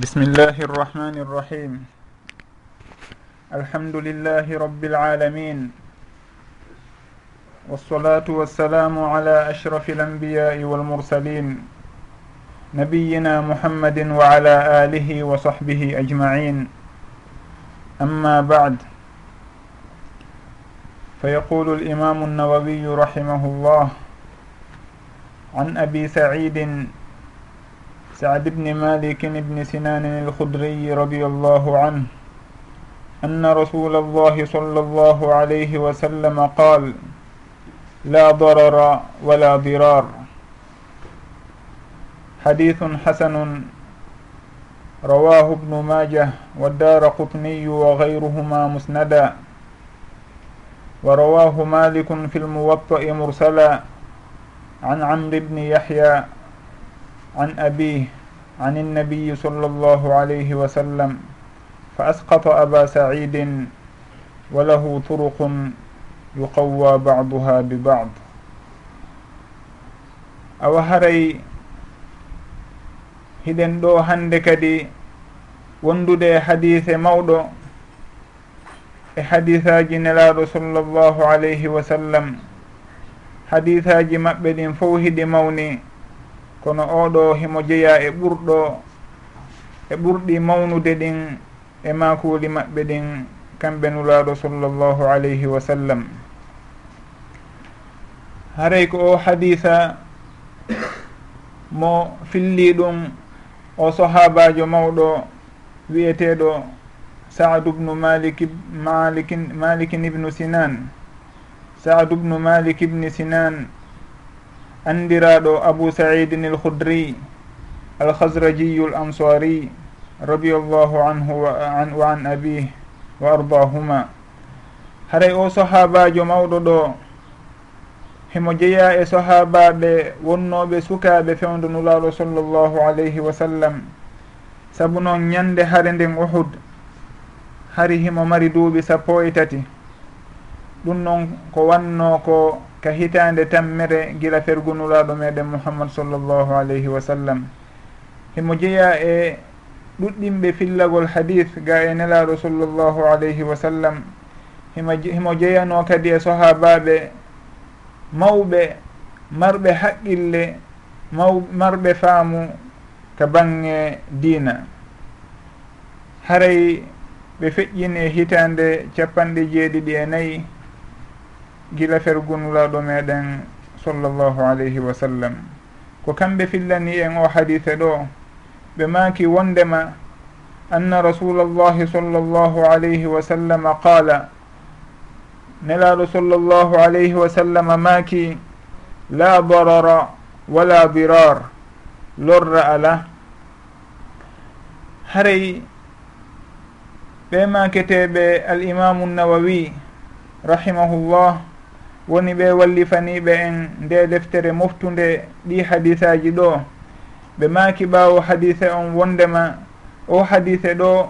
بسم الله الرحمن الرحيم الحمد لله رب العالمين والصلاة والسلام على أشرف الأنبياء والمرسلين نبينا محمد وعلى آله وصحبه أجمعين أما بعد فيقول الإمام النووي رحمه الله عن أبي سعيد سعد بن مالك بن سنان الخدري رضي الله عنه أن رسول الله صلى الله عليه وسلم قال لا ضرر ولا ضرار حديث حسن رواه ابن ماجه والدار قطني وغيرهما مسندا ورواه مالك في الموطأ مرسلا عن عمرو بن يحيى عن أبيه عن النبي صلى الله عليه وسلم فأسقط أبا سعيد وله طرق يقوى بعضها ببعض. awa haray hiɗen ɗo hande kadi wondude e hadise mawɗo e hadisaji nelaɗo sallllahu alayhi wa sallam hadisaji maɓɓe ɗin fof hiɗi mawni kono oɗo himo jeeya e ɓurɗo e ɓurɗi mawnude ɗin e makuli maɓɓe ɗin kamɓe nulaaɗo sallllahu alayhi wa sallam. Haray ko o haditha mo filli ɗum o sahabajo mawɗo wiyeteɗo saadu bnu malik malikin malikin ibnu sinan saadu bnu malik ibni sinan andiraɗo abou saidin il hudri alhasrajiyu l ansari radi allahu anhu wa an abih wa ardahuma haray o sahabajo mawɗo ɗo himo jeeya e sahabaɓe wonnoɓe sukaɓe fewdo nulaɗo sallllahu alayhi wa sallam. Saabu noon ñande hare nden uhud hari himo mari duuɓi sappo e tati. Ɗum noon ko wanno ko ka hitande tammere gila fergunulaɗo meɗen mouhammad sallllahu alayhi wa sallam. Himo jeeya e ɗuɗɗimɓe fillagol hadith ga e nelaɗo sallllahu alayhi wa sallam. Himo jeeyano kadi e sahabaɓe mawɓe marɓe haqqille maw marɓe faamu ka bange diina. Haray ɓe feƴƴini e hitande capanɗe jeeɗiɗi e nayyi gila fergunulaɗo meɗen sallllahu alayhi wa sallam. Ko kamɓe fillani en o hadise ɗo ɓe maki wondema anna rasulallahi sallllahu alayhi wa sallam qala nelaɗo sallllahu alayhi wa sallam maki la darara wala dirar lorra ala. Haray ɓe maketeɓe alimamu nawawi rahimahullah woni ɓe wallifaniɓe en nde deftere moftude ɗi hadisaji ɗo. Ɓe maaki ɓaawo hadise on wondema. O hadise ɗo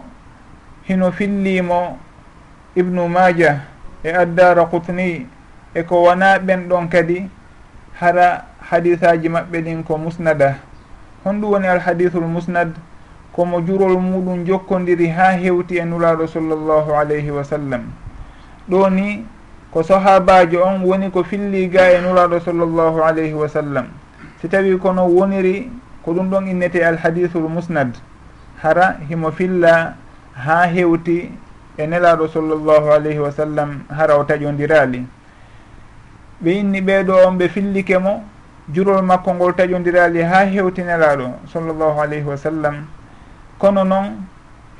hino fillimo ibnu maja e addara kutni e ko wona ɓen ɗon kadi hara hadisaji maɓɓe ɗin ko musnada. Honɗum woni alhadisul musnad komo jurol muɗum jokkodiri ha hewti e nuraɗo sallllahu alayhi wa sallam. Ɗo ni ko sahabajo on woni ko filli ga e nuraɗo sallllahu alayhi wa sallam. Si tawi kono woniri ko ɗum ɗon innete alhadisul musnad. Hara himo filla ha hewti e nelaɗo sallllahu alayhi wa sallam hara o taƴodirali ɓe inni ɓeɗo on ɓe fillike mo jurol makko ngol taƴodirali ha hewti nelaɗo sallllahu alayhi wa sallam. Kono noon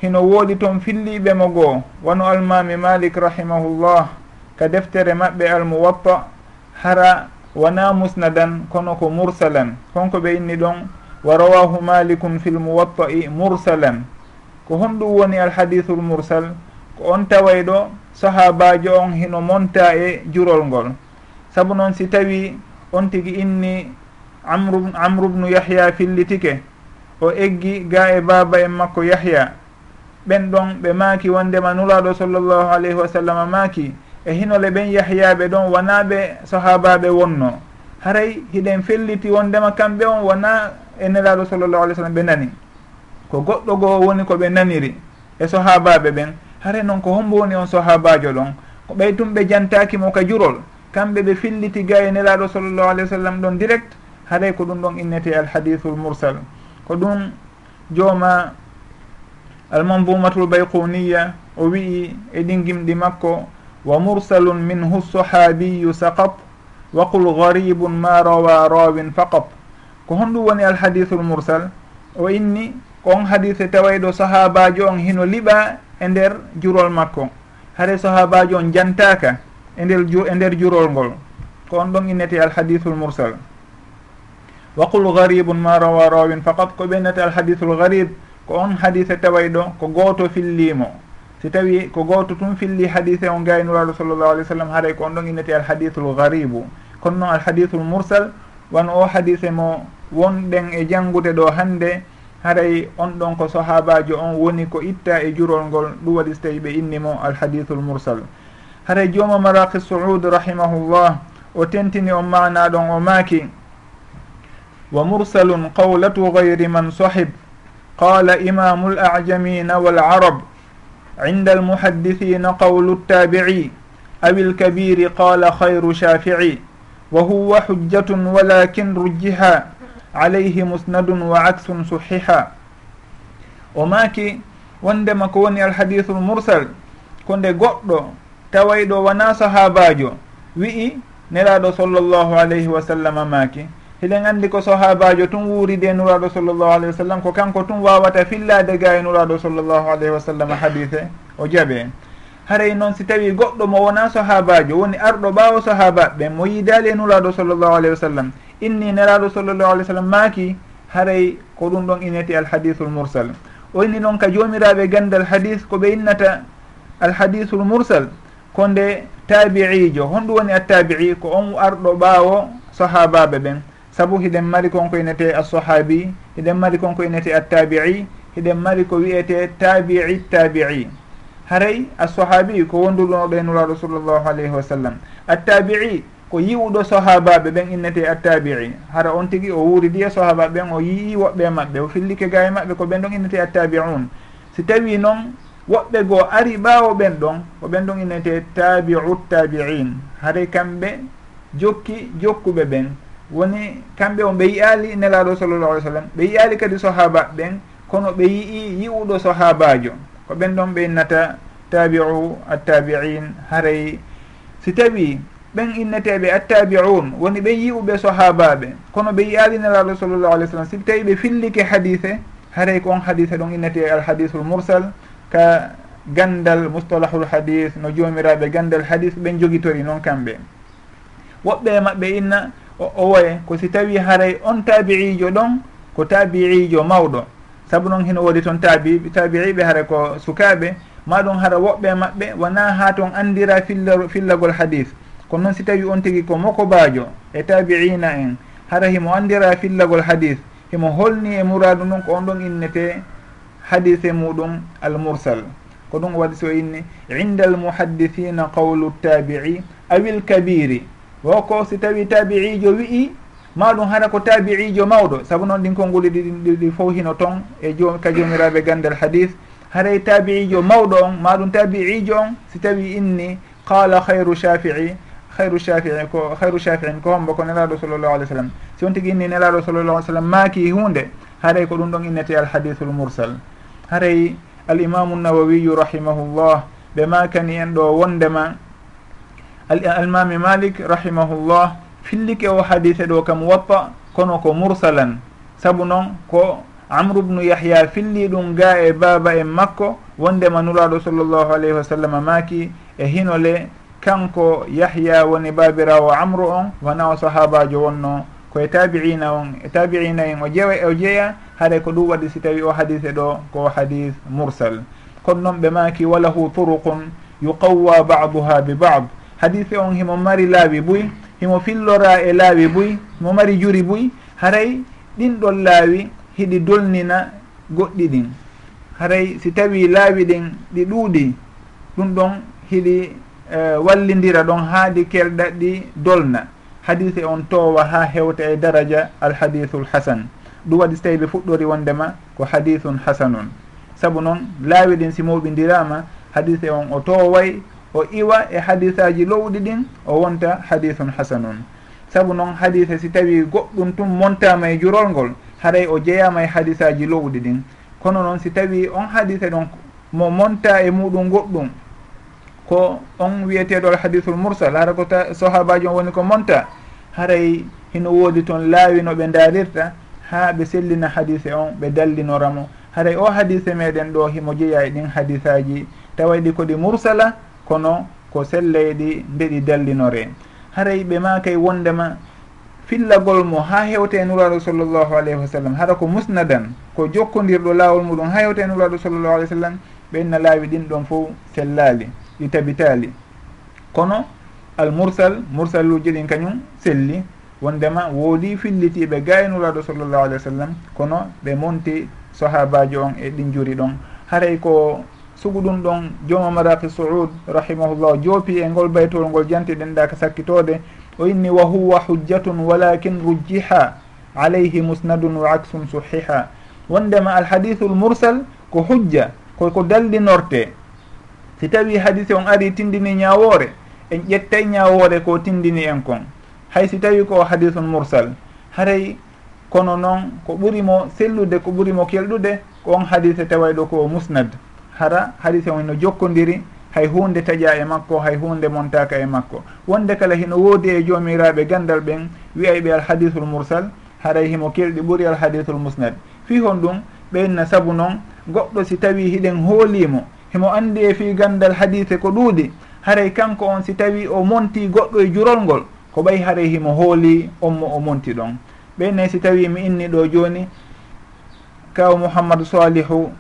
hino wooɗi toon filliɓe mo goo wano almami malik rahimahullah ka deftere maɓɓe almuwappa hara wona musnadan kono ko mursalan. Honko ɓe inni ɗon wa rawahu malikum fi lmuwappa'i mursalan. Ko honɗum woni alhadithu lmursal ko on taway ɗo sahabajo on hino monta e jurol ngol. Saabu noon si tawi on tigi inni amru amru bnu yahya fillitike o eggi ga e baba en makko yahya. Ɓen ɗon ɓe maaki wondema nulaaɗo sallllahu alayhi wa sallam maaki. e hinole ɓen yahyaɓe ɗon wona ɓe sahabaɓe wonno. Haray hiɗen felliti wondema kamɓe on wona e nelaɗo sallllahu alih w sallam ɓe nani. Ko goɗɗo goo woni ko ɓe naniri e sahabaɓe ɓen. Haray noon ko hombo woni on sahabajo ɗon. Ko ɓay tum ɓe jantakimo ka jurol. Kamɓe ɓe filliti ga e nelaɗo sallllahu alih wa sallam ɗon direct. Haray ko ɗum ɗon innete alhadithul mursal. Ko ɗum jooma almandumatul baykuniya o wii e ɗingimɗi makko wa mursalun minhu sahabiyu saqat wa qul garibun ma rawa rawin faqat. Ko honɗum woni alhadithul mursal o inni ko on hadise tawayɗo sahabajo on hino liɓa e nder jurol makko. Haare sahabajo on jantaka e nder e nder jurol ngol. Ko on ɗon innete alhadithul mursal. Wa qul garibun ma rawa rawin faqat ko ɓennete alhadithul garib ko on hadise tawayɗo ko goto fillimo si tawi ko gooto tun filli hadise on gaynuraɗo sallllahu alih w sallam haray ko on ɗon innete alhadisul garibu kono noon alhadisul mursal wan o hadise mo wonɗen e janngude ɗo hannde haray e on ɗon ko sahabajo on woni ko itta e jurol ngol ɗum waɗi so tawi ɓe innimo alhadithul mursal. Haray e jooma maraki saud rahimahullah o tentini on mana ɗon o maaki wa mursalun qawlatu gayri man sahib qala imamu l ajamina wal arab عند المحدثين قول التابعي أو الكبير قال خير شافعي وهو حجة ولكن رجها عليه مسند وعكس صححا o maaki wondema ko woni alhadithul mursal ko nde goɗɗo tawayɗo wona sahabajo wi'i nelaɗo sallllahu alayhi wa sallam maaki hiɗen anndi ko sahabajo tun wuuride e nuraɗo sallllahu alayhi wa sallam ko kanko tun wawata fillade ga e nuraɗo sallllahu alayhi wa sallam hadise o jaaɓe haray noon si tawi goɗɗo mo wona sahabajo woni arɗo ɓaawo sahabaɓe mo yidali e nuraɗo sallllahu alayhi wa sallam inni neraɗo sallllahu alih w sallam maaki haray ko ɗum ɗon ineti alhadisul mursal. O inni noon ka jomiraɓe gandal hadis koɓe innata alhadisul mursal ko nde tabi'ijo honɗum woni attabi'i ko on arɗo ɓawo sahabaɓe ɓen. saabu hiɗen mari konko inete assahabi hiɗen mari konko inete attabi'i hiɗen mari ko wiyete tabi'i tabi'i. Haray assahabi ko wonduɗonoɗo e nuraɗo sallllahu alayhi wa sallam. Attabi'i ko yiwuɗo sahabaɓe ɓen innete attabi'i. Hara on tigui o wuuridi e sahabaɓe ɓen o yii woɓɓe maɓɓe o fillike ga e maɓɓe ko ɓen ɗon innete attabi'un. Si tawi noon woɓɓe goo ari ɓawo ɓen ɗon ko ɓen ɗon innete tabi'u tabi'in. Haray kamɓe jokki jokkuɓe ɓen. woni kamɓe on ɓe yiyali nelaɗo sallallah alih w sallam ɓe yiyali kadi sahaba ɓen kono ɓe yii yi'uɗo sahabajo ko ɓen ɗon ɓe innata tabiu attabiin haray. Si tawi ɓen inneteɓe attabiun woni ɓen yi'uɓe sahabaɓe kono ɓe yiyali nelaɗo sallallah alih w sallam si tawi ɓe fillike hadise haray ko on hadise ɗon innete alhadisul mursal ka gandal mustalahul hadis no jomiraɓe gandal hadis ɓen jogitori noon kamɓe. Woɓɓe maɓɓe inna o woye ko si tawi haray on tabi'ijo ɗon ko tabi'ijo mawɗo. Saabu noon hino woodi toon tabi tabi'iɓe haara ko sukaɓe maɗum hara woɓɓe maɓɓe wona ha toon andira filla fillagol hadis kono noon si tawi on tigui ko mokobajo e tabi'ina en hara himo andira fillagol hadis himo holni e muradu ɗum ko on ɗon innete hadise muɗum almursal. Ko ɗum waɗi so inni inda almuhaddithina qawlu tabi'i awil kabiri woko si tawi tabi'ijo wi'i maɗum hara ko tabi'ijo mawɗo. Saabu noon ɗin konnguli ɗiɗi fof hino toon e jo ka jomiraɓe gandal hadis. Haray tabi'ijo mawɗo on maɗum tabi'ijo on si tawi inni qala hayru shafi'i hayru shafii ko hayru shafiin ko hombo ko nelaɗo sallllahu alih w sallam. Si on tigui inni nelaɗo sallllah alih w sallam maaki hunde haray ko ɗum ɗon innete alhadithul mursal. Haray alimamu nawawiyu rahimahullah ɓe makani en ɗo wondema almami malik rahimahullah fillike o hadise ɗo kam wappa kono ko mursalan. Saabu noon ko amru bnu yahya filli ɗum ga e baaba en makko wondema nuraɗo sallllahu alayhi wa sallam maaki e hinole kanko yahya woni babirawo amru on wona o sahabajo wonno. Koye tabiina on e tabiina en o jewa o jeeya haɗa ko ɗum waɗi si tawi o hadise ɗo ko hadis mursal. Kono noon ɓe maaki walahu turuqun yuqawwa baduha bi bad. hadise on himo mari laawi buy himo fillora e laawi buy himo mari juri buy haray ɗin ɗon laawi hiɗi dolnina goɗɗi ɗin. Haray si tawi laawi ɗin ɗi ɗuuɗi ɗum ɗon hiɗi e, uh, wallidira ɗon haadi kelɗa ɗi dolna. Hadise on towa ha hewta e daraja alhadisul hasan. Ɗum waɗi so tawi ɓe fuɗɗori wondema ko hadisun hasanun. Saabu noon laawi ɗin si moɓidirama hadise on o toway o iwa e hadisaji lowɗi ɗin o wonta hadisun hasanun. Saabu noon hadise si tawi goɗɗum tum montama e jurol ngol haray o jeeyama e hadisaji lowɗi ɗin. Kono noon si tawi on hadise ɗon mo monta e muɗum goɗɗum ko on wiyeteɗol hadisul mursal hara ko sahabaji on woni ko monta haray hino woodi toon laawi no ɓe ndarirta ha ɓe sellina hadise on ɓe dallinoramo. Haray o hadise meɗen ɗo himo jeeya e ɗin hadisaji tawayɗi koɗi mursala kono ko selleyɗi ndeɗi dallinore. Haray ɓe makay wondema fillagol mo ha hewte e nuraɗo sallllahu alayhi wa sallam haɗa ko musnadan ko jokkodirɗo lawol muɗum ha hewte e nuraɗo sallllahu alih w sallam ɓenna laawi ɗin ɗon fo sellali ɗi tabitali kono almursal mursal uji ɗin kañum selli wondema woodi fillitiɓe ga e nuraɗo sallllahu alih wa sallam kono ɓe monti sahabaji on e ɗin juri ɗon. Haray ko sugu ɗum ɗon joma maraki saoud rahimahullah joopi e ngol baytol ngol jantiɗen ɗa ka sakkitode o inni wa huwa hujjatun walakin rujjiha alayhi musnadun wa aksun suhiha. Wondema alhadithu l mursal ko hujja koko dallinorte si tawi hadise on ari tindini ñawore en ƴettay ñawore ko tindini en kon. Hay si tawi ko hadithun mursal haray kono noon ko ɓurimo sellude ko ɓurimo kelɗude ko on hadise tawayɗo ko musnad. hara hadise on no jokkodiri hay hunde taƴa e makko hay hunde montaka e makko. Wonde kala hino woodi e joomiraɓe gandal ɓen wiyay ɓe alhadisul mursal haray himo kelɗi ɓuuri alhadisul musnad. Fi hon ɗum ɓenna saabu noon goɗɗo si tawi hiɗen hoolimo himo andi e fi gandal hadise ko ɗuuɗi haray kanko on si tawi o monti goɗɗo e jurol ngol ko ɓay haray himo hooli on mo o monti ɗon. Ɓenne si tawi mi inni ɗo joni kaw mouhammadou salihu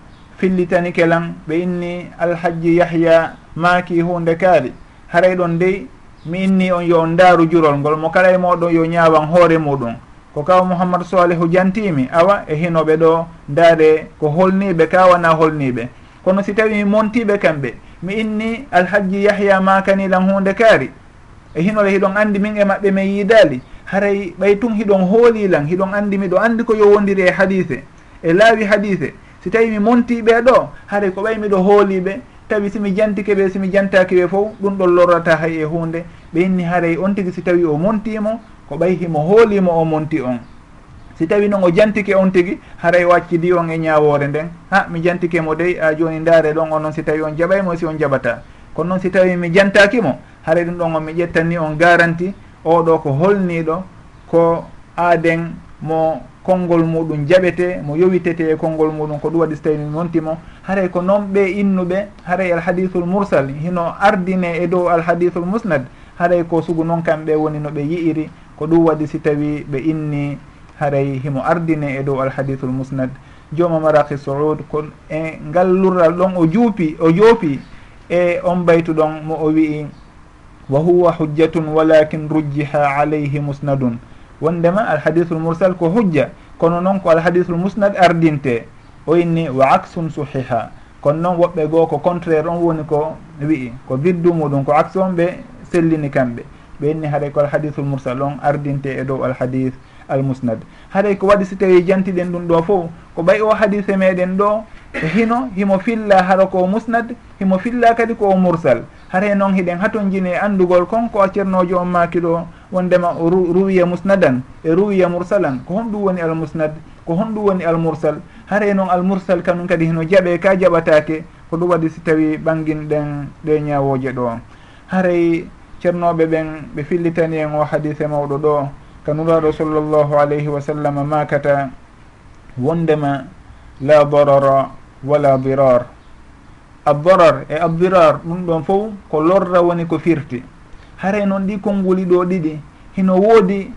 pillitani kelan ɓe inni alhaji yahya maaki hunde kaali haray ɗon dey mi inni on yo on ndaaru jurol ngol mo kala e moɗon yo ñaawan hoore muɗum. Ko kaw mouhammadou salihu jantimi awa e hinoɓe ɗo ndaare ko holniɓe kawana holniɓe kono si tawi mi montiɓe kamɓe mi inni alhaji yahya makanilan hunde kaari. E hinole hiɗon andi min e maɓɓe min yiidali haray ɓay tun hiɗon hoolilan hiɗon andi miɗo andi ko yo wondiri e hadise e laawi hadise si tawi mi montiɓe ɗo haray ko ɓay miɗo hooliɓe tawi simi jantike ɓe simi jantaki ɓe fof ɗum ɗon lorrata hay e hunde. Ɓe inni haray on tigui si tawi o montimo ko ɓay himo hoolimo o monti on. Si tawi noon o jantike on tigui haray o accidi on e ñawore nden. Ha mi jantikemo dey a joni ndaare ɗon on noon si tawi on jaɓaymo si on jaɓata. Kono noon si tawi mi jantakimo haray ɗum ɗon on mi ƴettani on garanti oɗo ko holniɗo ko aaden mo konngol muɗum jaɓete mo yowitete e konngol muɗum ko ɗum waɗi so tawi mi wontimo haray ko noon ɓe innuɓe haray alhadithul mursal hino ardine e dow alhadithul musnad haray ko sugu noon kamɓe woni no ɓe yi'iri ko ɗum waɗi si tawi ɓe inni haray himo ardine e dow alhadithul musnad. Jooma maraki saoud ko e ngal lurral ɗon o juupi o joopi e on baytu ɗon mo o wi'i wa huwa hujjatun walakin rujjiha alayhi musnadun. wondema alhadisul mursal ko hujja kono noon ko alhadisul musnad ardinte. O inni wa axun suhiha kono noon woɓɓe goo ko contraire on woni ko wi'i ko biddu muɗum ko axe on ɓe sellini kamɓe. Ɓe inni haɗay ko alhadisul mursal on ardinte e dow alhadis almusnad haɗay ko waɗi si tawi jantiɗen ɗum ɗo fof ko ɓay o hadise meɗen ɗo e hino himo filla hara ko musnad himo filla kadi ko mursal. Haray noon hiɗen haton jini e anndugol konko a ceernojo on maki ɗo wondema ruwiya musnadan e ruwiya mursalan ko honɗum woni almusnad ko honɗum woni almursal haare noon almursal kanum kadi heno jaɓe ka jaɓatake ko ɗum waɗi si tawi ɓanginɗen ɗe ñawoje ɗo. Haray ceernoɓe ɓen ɓe fillitani en o hadise mawɗo ɗo kanuraɗo sallllahu alayhi wa sallam makata wondema la darara wala dirar. Addarar e addirar ɗum ɗon fof ko lorra woni ko firti. haray noon ɗi konnguli ɗo ɗiɗi. Hino woodi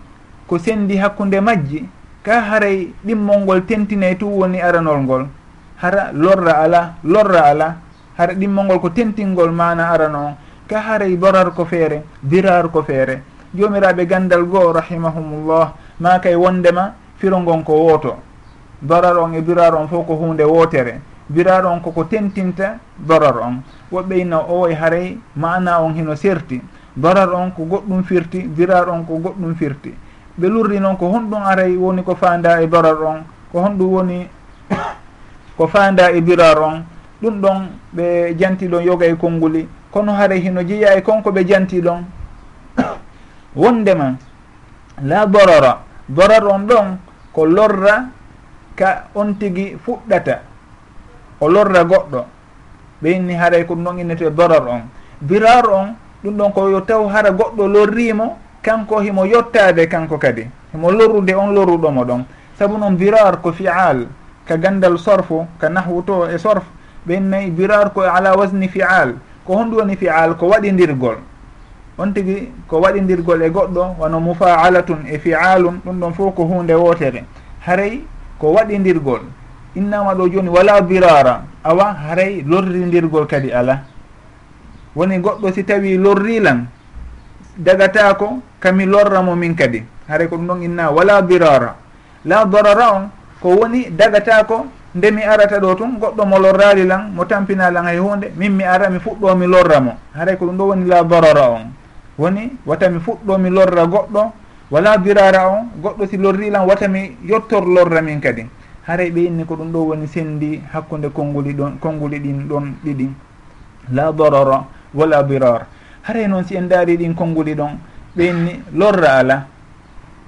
ko sendi hakkunde majji ka haray ɗimmol ngol tentinay tu woni aranol ngol. Hara lorra ala lorra ala. Hara ɗimmol ngol ko tentingol mana arano. On ka haray borar ko feere dirar ko feere. Jomiraɓe gandal goo rahimahumullah ma kay wondema firo ngon ko wooto. Dorar on e dirar on fof ko hunde wootere. Dirar on koko tentinta dorar on. Woɓɓeyno o e haray mana on hino serti. darar on ko goɗɗum firti dirar on ko goɗɗum firti. Ɓe lurri noon ko honɗum aray woni ko fanda e darar on ko honɗum woni ko fanda e dirar on. Ɗum ɗon ɓe jantiɗon yoga e konnguli kono haray hino jeeya e konko ɓe jantiɗon wondema la dorora dorar on ɗon ko lorra ka on tigi fuɗɗata. O lorra goɗɗo. Ɓe inni haray ko ɗum ɗon innete dorar on. Birar on ɗum ɗon ko yo taw hara goɗɗo lorrimo kanko himo yottade kanko kadi. Himo lorrude on lorruɗomo ɗon. Saabu noon birar ko fial ka gandal sorfo ka nahwu to e sorf ɓennayi birar ko ala wasni fial ko honɗum woni fial ko waɗidirgol. On tigui ko waɗidirgol e goɗɗo wano mufaalatun e fialum ɗum ɗon fof ko hunde wotere haray ko waɗidirgol. Innama ɗo joni wala birara awa haray lorridirgol kadi ala. woni goɗɗo si tawi lorrilam dagatako kami lorramo min kadi. Haray ko ɗum ɗon inna wala dirara. La darara on ko woni dagatako nde mi arata ɗo tun goɗɗo mo lorrali lan mo tampina lan hay hunde min mi ara mi fuɗɗo mi lorra mo. Haray ko ɗum ɗo woni la darara on. Woni wata mi fuɗɗo mi lorra goɗɗo wala dirara on goɗɗo si lorrilan wata mi yettor lorra min kadi. Haray ɓe inni ko ɗum ɗo woni sendi hakkude konnguli ɗon konnguli ɗin ɗon ɗiɗi. La darara. wala birar haray noon si en daari ɗin konnguli ɗon ɓenni lorra ala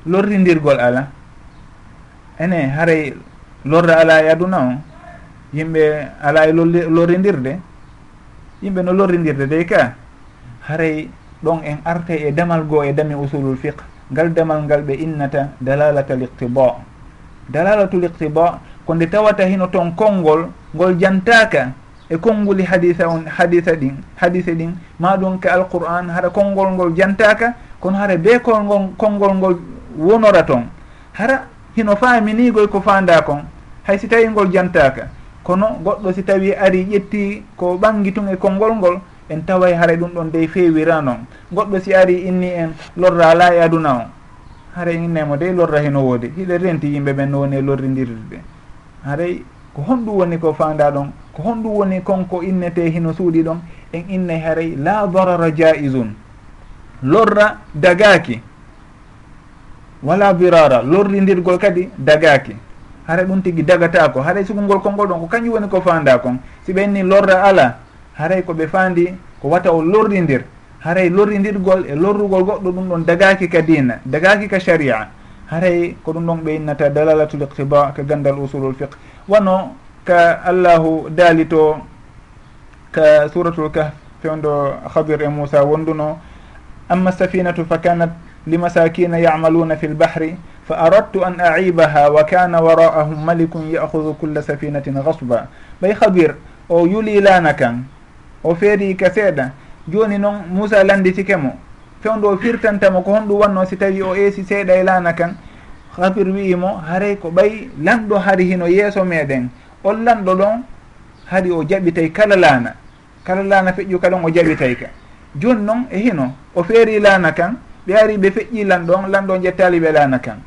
lorrindirgol ala. Ene haray lorra ala e aduna o yimɓe ala e lorrindirde. Yimɓe no lorrindirde dey ka. Haray ɗon en arte e damal goo e dami usulul fiqe ngal damal ngal ɓe innata dalalatal iqtiba dalalatul iqtiba ko nde tawata hino ton konngol ngol jantaka e konnguli hadisa on hadisa ɗin hadise ɗin maɗum ke alqur'an hara konngol ngol jantaka kono hara be kolngol konngol ngol wonora toon hara hino faaminigoy ko fanda kon hay si tawi ngol jantaka. Kono goɗɗo si tawi ari ƴetti ko ɓangi tun e konngol ngol en taway haray ɗum ɗon dey fewira noon goɗɗo si ari inni en lorra ala e aduna o. Haray innemo dey lorra heno woodi hiɗe renti yimɓe ɓen no woni e lorrindirde. Haray ko honɗum woni ko fanda ɗon ko honɗum woni konko innete hino suuɗi ɗon en inne haray la darara jaisun lorra dagaki wala virara lorridirgol kadi dagaki hara ɗum tigui dagatako haray sugungol konngol ɗon ko kañum woni ko fanda kon. Si ɓenni lorra ala haray koɓe fandi ko wata o lorridir haray lorridirgol e lorrugol goɗɗo ɗum ɗon dagaki ka dina dagaki ka sharia. haray ko ɗum ɗon ɓe innata dalalatul iqtiba ka gandal usulul fiqh. Wano ka allahu daali to ka suratul kahf fewndo habir e moussa wonduno amma safinatu fa kanat limasakina yamaluna fi lbahri fa aradtu an aibaha wa kana wara'ahum malikun ya'hudu culla safinatin gasba ɓay habir o yulilana kan o feeri ka seeɗa joni noon moussa landitike mo. fewdo firtantamo ko honɗum wanno si tawi o eesi seeɗa e laana kan. Hafir wi'imo haray ko ɓay lanɗo hari hino yeeso meɗen. On lanɗo ɗon hari o jaɓitay kala laana kala laana feƴƴu ka ɗon o jaɓitay ka. Joni noon e hino o feeri laana kan ɓe ari ɓe feƴƴi lanɗon lanɗon jettali ɓe laana kan.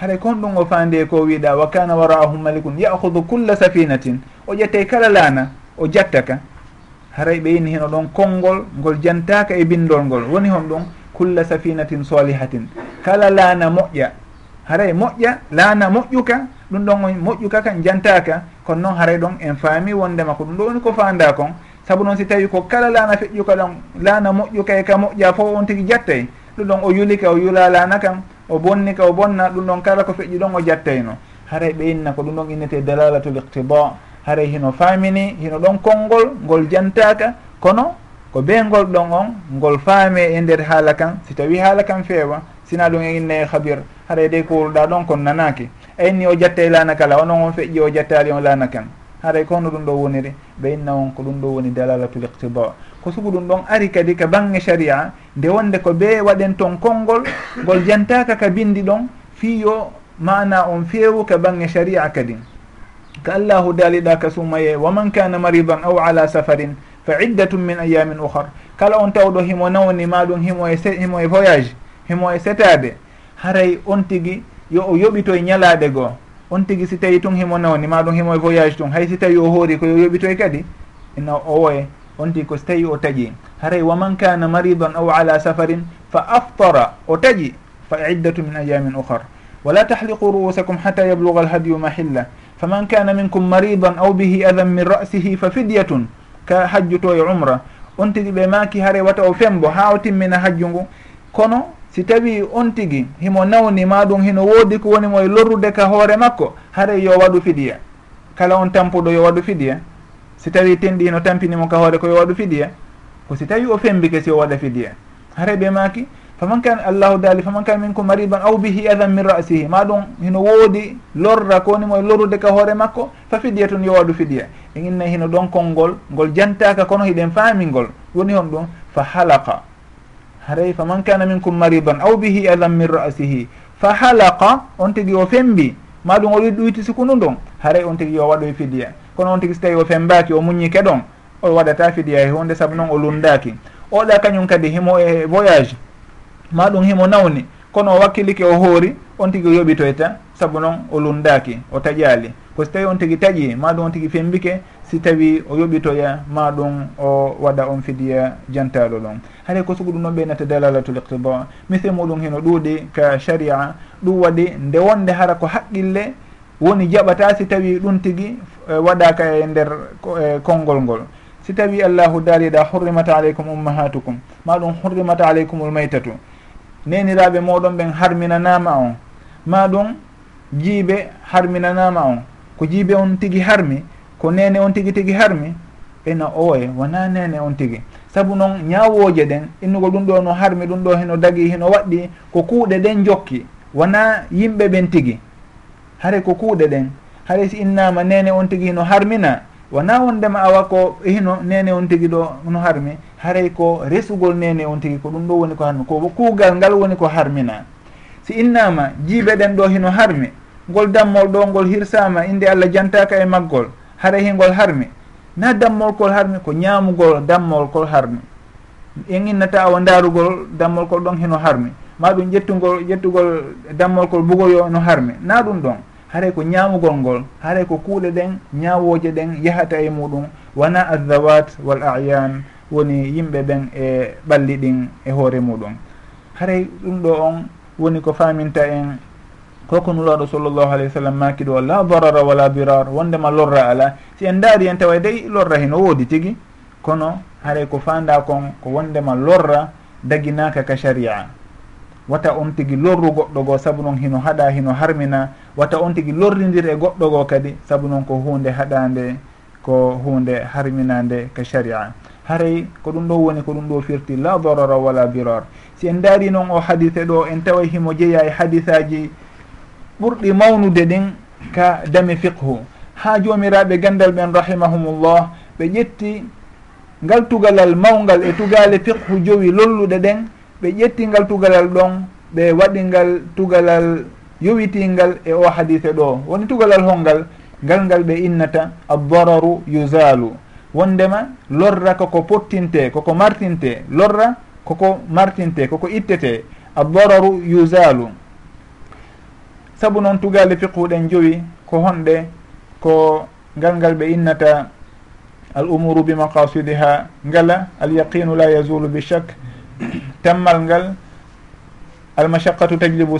Haɗa kon ɗum o fande ko wiɗa wa kana wara'ahum malikun yahudu culla safinatin. O ƴettay kala laana o jatta ka. Haray ɓe yini hino ɗon konngol ngol jantaka e bindol ngol. Woni hon ɗum kulla safinatin solihatin. Kala laana moƴƴa. Haray moƴƴa laana moƴƴuka ɗum ɗon on moƴƴuka kan jantaka kono noon haray ɗon en faami wondema ko ɗum ɗo woni ko fanda kon saabu noon si tawi ko kala laana feƴƴuka ɗon laana moƴƴuka e ka moƴƴa fof on tigui jattay ɗum ɗon o yulika o yula laana kan o bonnika o bonna ɗum ɗon kala ko feƴƴi ɗon o jattayno haray ɓeynna ko ɗum ɗon innete dalalatul iqtida. Haray hino famini hino ɗon konngol ngol jantaka. Kono ko be ngol ɗon on ngol faame e nder haala kan si tawi haala kan feewa sina ɗum e inna e habir haray de e ko wurɗa ɗon kon nanaki ayni o jatta e lana kala onon on feƴƴi o jattali on lana kan. Haray e ko hono ɗum ɗo woniri ɓe inna on ko ɗum ɗo woni dalalatul iqtida. Ko sugu ɗum ɗon ari kadi ka bange sharia nde wonde ko ɓe waɗen ton konngol ngol jantaka ka bindi ɗon fiyo mana on feewu ka bange sharia kadi. Ka allahu daaliɗa ka sumaye wa man kana maridan aw ala safarin fa iddatum min ayamin ouhar kala on tawɗo himo nawni maɗum himo e himo e voyage himo e setade haray on tigui yo o yoɓitoye ñalaɗe goo. On tigui si tawi tun himo nawni maɗum himo e voyage tun hay si tawi o hoori koyo yoɓitoye kadi ina o woye on tigui ko so tawi o taƴi. Haray wa man kana maridan aw ala safarin fa aftara o taƴi fa iddatu min ayamin ouhar wala tahliqu ruusakum hatta yabluga alhadiyu mahilla. Faman kana minkum maridan aw bihi adan min ra'sihi fa fidyatun. ka hajju to e umra on tigi ɓe maki haare wata o fembo ha o timmina hajju ngu. Kono si tawi on tigi himo nawnima ɗum hino woodi ko woni mo e lorrude ka hoore makko haray yo waɗu fidiya. Kala on tampuɗo yo waɗu fidiya. Si tawi tenɗi hino tampinimo ka hoore ko yo waɗu fidiya. Ko si tawi o fembike si o waɗa fidiya. Haray ɓe maki faman kan allahu daali faman kan ko mariban aw bihi adan min rasihi. Ma ɗum hino woodi lorra kowoni moye lorrude ka hoore makko fa fidiya tun yo waɗu fidiya e inna hino ɗon konngol ngol jantaka kono hiɗen faamingol. Woni hon ɗum fa halaqa. Haray faman kana minkum mariban aw bihi adan min rasihi. Fa halaqa on tigi o fembi. Ma ɗum o ɗuyti sukunu ɗon haray on tigi yo waɗoy fidiya kono on tigi so tawi o fembaki o muñike ɗon o waɗata fidiya e hunde saabu noon o lundaki oɗa kañum kadi himo e voyage. ma ɗum himo nawni. Kono o wakkilike o hoori on tigi o yoɓitoyta saabu noon o lundaki o taƴali ko so tawi on tigi taƴi ma ɗum on tigi fembike si tawi o yoɓitoya ma ɗum o waɗa on fidiya jantaɗo ɗon. Haɗay ko sugu ɗum noon ɓeynata dalalatul iqtida. Misle muɗum hino ɗuuɗi ka sharia ɗum waɗi nde wonde hara ko haqqille woni jaɓata si tawi ɗum tigui e, waɗaka e nder e, konngol ngol. Si tawi allahu daaliɗa hurrimata aleykum ummahatukum. Ma ɗum hurrimat aleykumul maytatu. neniraɓe moɗon ɓen harminanama on. Ma ɗum jiiɓe harminanama on. Ko jiiɓe on tigui harmi ko nene on tigui tigui harmi ena owoye wona nene on tigui saabu noon ñawoje ɗen innugol ɗum ɗo no harmi ɗum ɗo heno dagui heno waɗɗi ko kuuɗe ɗen jokki wona yimɓe ɓen tigui haare ko kuuɗe ɗen haare si innama nene on tigui no harmina wona wondema awa ko hino nene on tigui ɗo no harmi. haray ko resugol nene on tigi ko ɗum ɗo woni ko harmi ko kuugal ngal woni ko harmina. Si innama jiibeɗen ɗo hino harmi ngol dammol ɗo ngol hirsama inde allah jantaka e maggol haray hingol harmi. Na dammol kol harmi ko ñamugol dammol kol harmi. En innata awa darugol dammol kol ɗon hino harmi. Ma ɗum ƴettugol ƴettugol dammol kol bugoyo no harmi. Na ɗum ɗon haray ko ñamugol ngol haray ko kuuɗe ɗen ñawoje ɗen yahata e muɗum. Wona aldawat wal ayan woni yimɓe ɓen e ɓalli ɗin e hoore muɗum. Haray ɗum ɗo on woni ko faminta en koko nulaɗo sallllahu alayhi wa sallam maki ɗo la darara wala birar wondema lorra ala. Si en daari en tawa dey lorra heno woodi tigui kono haray ko fanda kon ko wondema lorra daginaka ka sharia. Wata on tigui lorru goɗɗo goo saabu noon hino haɗa hino harmina. Wata on tigui lorridir e goɗɗo goo kadi saabu noon ko hunde haɗande ko hunde harminande ka sharia. haray ko ɗum ɗo woni ko ɗum ɗo firti la darara wala birar si en daari noon o hadise ɗo en tawa himo jeeya e hadisaji ɓurɗi mawnude ɗin ka dami fiqhu. Ha jomiraɓe gandal ɓen rahimahumullah ɓe ƴetti ngal tugalal mawgal e tugale fiqhu jowi lolluɗe ɗen ɓe ƴetti ngal tugalal ɗon ɓe waɗi ngal tugalal yowitingal e o hadise ɗo. Woni tugalal holngal ngal ngal ɓe innata addararu yusalu wondema lorra koko pottinte koko martinte lorra koko martinte koko ittete addararu yusalu saabu noon tugale fiquɗen jowi ko honɗe ko ngal ngal ɓe innata al umuru bimaqasidiha ngala al yaqinu la yazulu bi chak tammal ngal almashaqqatu tajlibu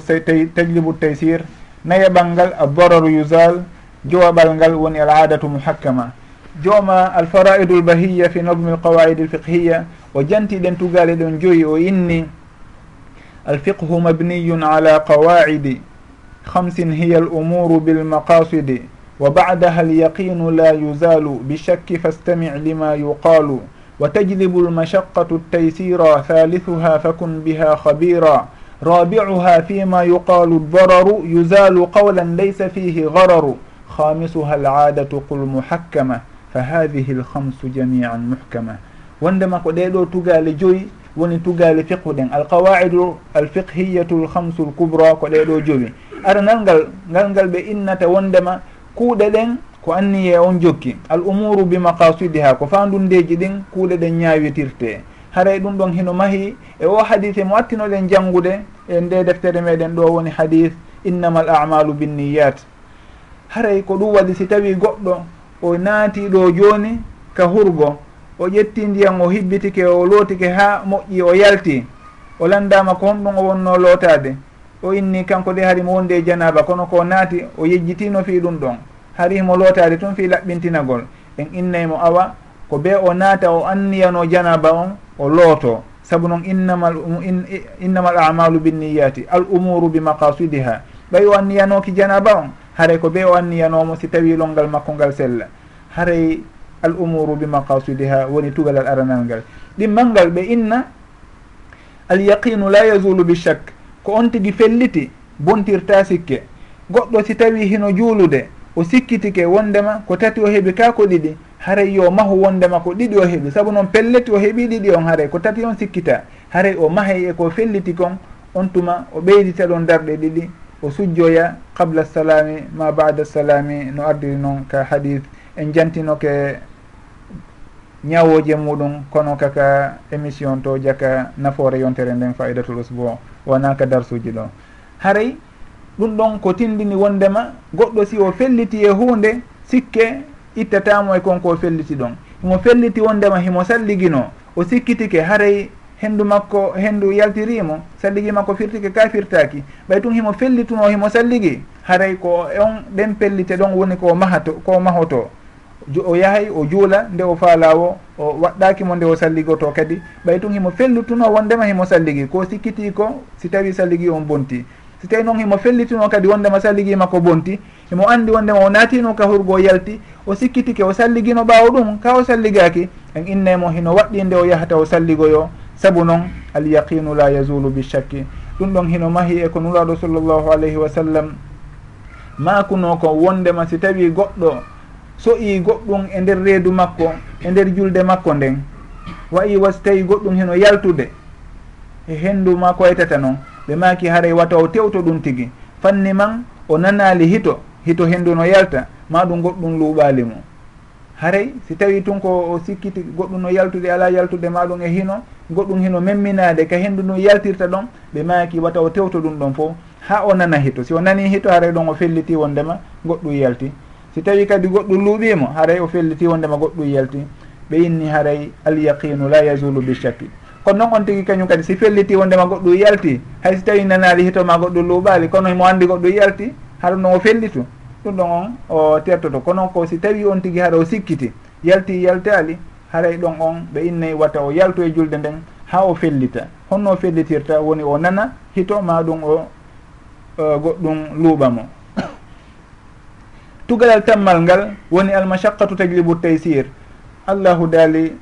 tajlibu taysir nayaɓal ngal addararu yusal jowaɓal ngal woni al adatu muhakkama. jooma alfaraidu lbahiya fi nadme alqawaidi lfiqhiya o jantiɗen tugale ɗon joyi o inni alfiqhu mabniyun ala qawaidi hamsin hiya al'umuru bilmaqasidi wa badaha alyaqinu la yuzalu bishakki fastamic lima yuqalu wa tajlibu almashaqatu altaysira thalithuha fakun biha khabira rabicuha fima yuqalu aldararu yuzalu qawlan laysa fihi gararu khamisuha العادة قل محكمة fa hadihi lhamsu jamian muhkama. Wondema ko ɗeɗo tugale joyi woni tugale fiqhu ɗen alqawaidu alfiqhiyatu lhamsu lcoubra ko ɗeɗo joyi. Aranal ngal ngal ngal ɓe innata wondema kuuɗe ɗen ko anniye on jokki. Al umuru bimaqasidiha ko fandundeji ɗin kuuɗe ɗen ñawitirte haray ɗum ɗon hino mahi e o hadise mo attinoɗen janngude e nde deftere meɗen ɗo woni hadis innama l amalu binniyat haray ko ɗum waɗi si tawi goɗɗo o naati ɗo jooni ka hurgo o ƴetti ndiyan o hibbitike o lootike ha moƴƴi o yalti o landama ko honɗum o wonno lootade o inni kanko de harimo wonde e janaba kono ko naati o yejjitino fi ɗum ɗon. Harihimo lootade tun fi laɓɓintinagol. En innaymo awa ko be o naata o anniyano janaba on o looto. Saabu noon innamal um, innamal amalu binniyati al umuru bi maqasidiha ɓay o anniyanoki janaba on. haray ko ɓe o anniyanomo si tawi longal makko ngal sella. Haray al umuru bimaqasidiha woni tugalal aranal ngal. Ɗimmal ngal ɓe inna al yaqinu la yazulu bi chak ko on tigui felliti bontirta sikke. Goɗɗo si tawi hino juulude o sikkitike wondema ko tati o heeɓi ka ko ɗiɗi haray yo mahu wondema ko ɗiɗi o heeɓi saabu noon pelleti o heeɓi ɗiɗi on haray ko tati on sikkita. Haray o mahay e ko felliti kon on tuma o ɓeydita ɗon darɗe ɗiɗi o sujjoya qable salami ma bada salami no ardiri noon ka hadith en jantinoke ñawoje muɗum kono kaka émission to jaka nafoore yontere nden faidatul usbo wona ka darsuji ɗo. Haray ɗum ɗon ko tindini wondema goɗɗo si o felliti e hunde sikke ittatamo e konko felliti ɗon. Himo felliti wondema himo salligino o sikkitike haray henndu makko henndu yaltirimo salligi makko firtike ka firtaki ɓay tun himo fellituno himo salligi. Haray ko on ɗen pellite ɗon woni ko mahato ko mahoto o yahay o juula nde o faalawo o waɗɗakimo nde o salligoto kadi. Ɓay tun himo fellituno wondema himo salligi. Ko sikkiti ko si tawi salligi on bonti. Si tawi noon himo fellitino kadi wondema salligima ko bonti. Himo andi wondema o natino ka hurgo yalti. O sikkitike o salligino ɓawo ɗum ka o salligaki en innemo hino waɗɗi nde o yahata o salligoyo. saabu noon alyaqinu la yazulu bichakki ɗum ɗon hino mahi e ko nuraɗo sallllahu alayhi wa sallam. Makuno ko wondema si tawi goɗɗo soƴi goɗɗum e nder reedu makko e nder julde makko nden. Wayi wasi tawi goɗɗum hino yaltude. E henndu ma koytata noon ɓe maki haray wata o tewto ɗum tigi. Fanni man o nanali hito hito henndu no yalta ma ɗum goɗɗum luuɓali mum haray si tawi tun ko o sikkiti goɗɗum no yaltude ala yaltude ma ɗum e hino goɗɗum hino memminade ka henndu ndu yaltirta ɗon ɓe maki wata o tewto ɗum ɗon fof ha o nana hito. Si o nani hito haray ɗon o felliti wondema goɗɗum yalti. Si tawi kadi goɗɗum luuɓimo haray o felliti wondema goɗɗum yalti. Ɓe inni haray alyaqinu la yazulu bichakki kono noon on tigi kañum kadi si felliti wondema goɗɗum yalti hay si tawi nanali hitoma goɗɗum luuɓali kono mo andi goɗɗum yalti haɗa ɗon o fellitu. ɗum ɗon on o tertoto. Kono ko si tawi on tigui haɗa o sikkiti yalti yaltali haray ɗon on ɓe innayi watta o yalto e julde nden ha o fellita. Honno fellitirta woni o nana hito ma ɗum o e, goɗɗum luuɓamo tugalal tammal ngal woni almashaqqatu tajlibu taysir. Allahu daali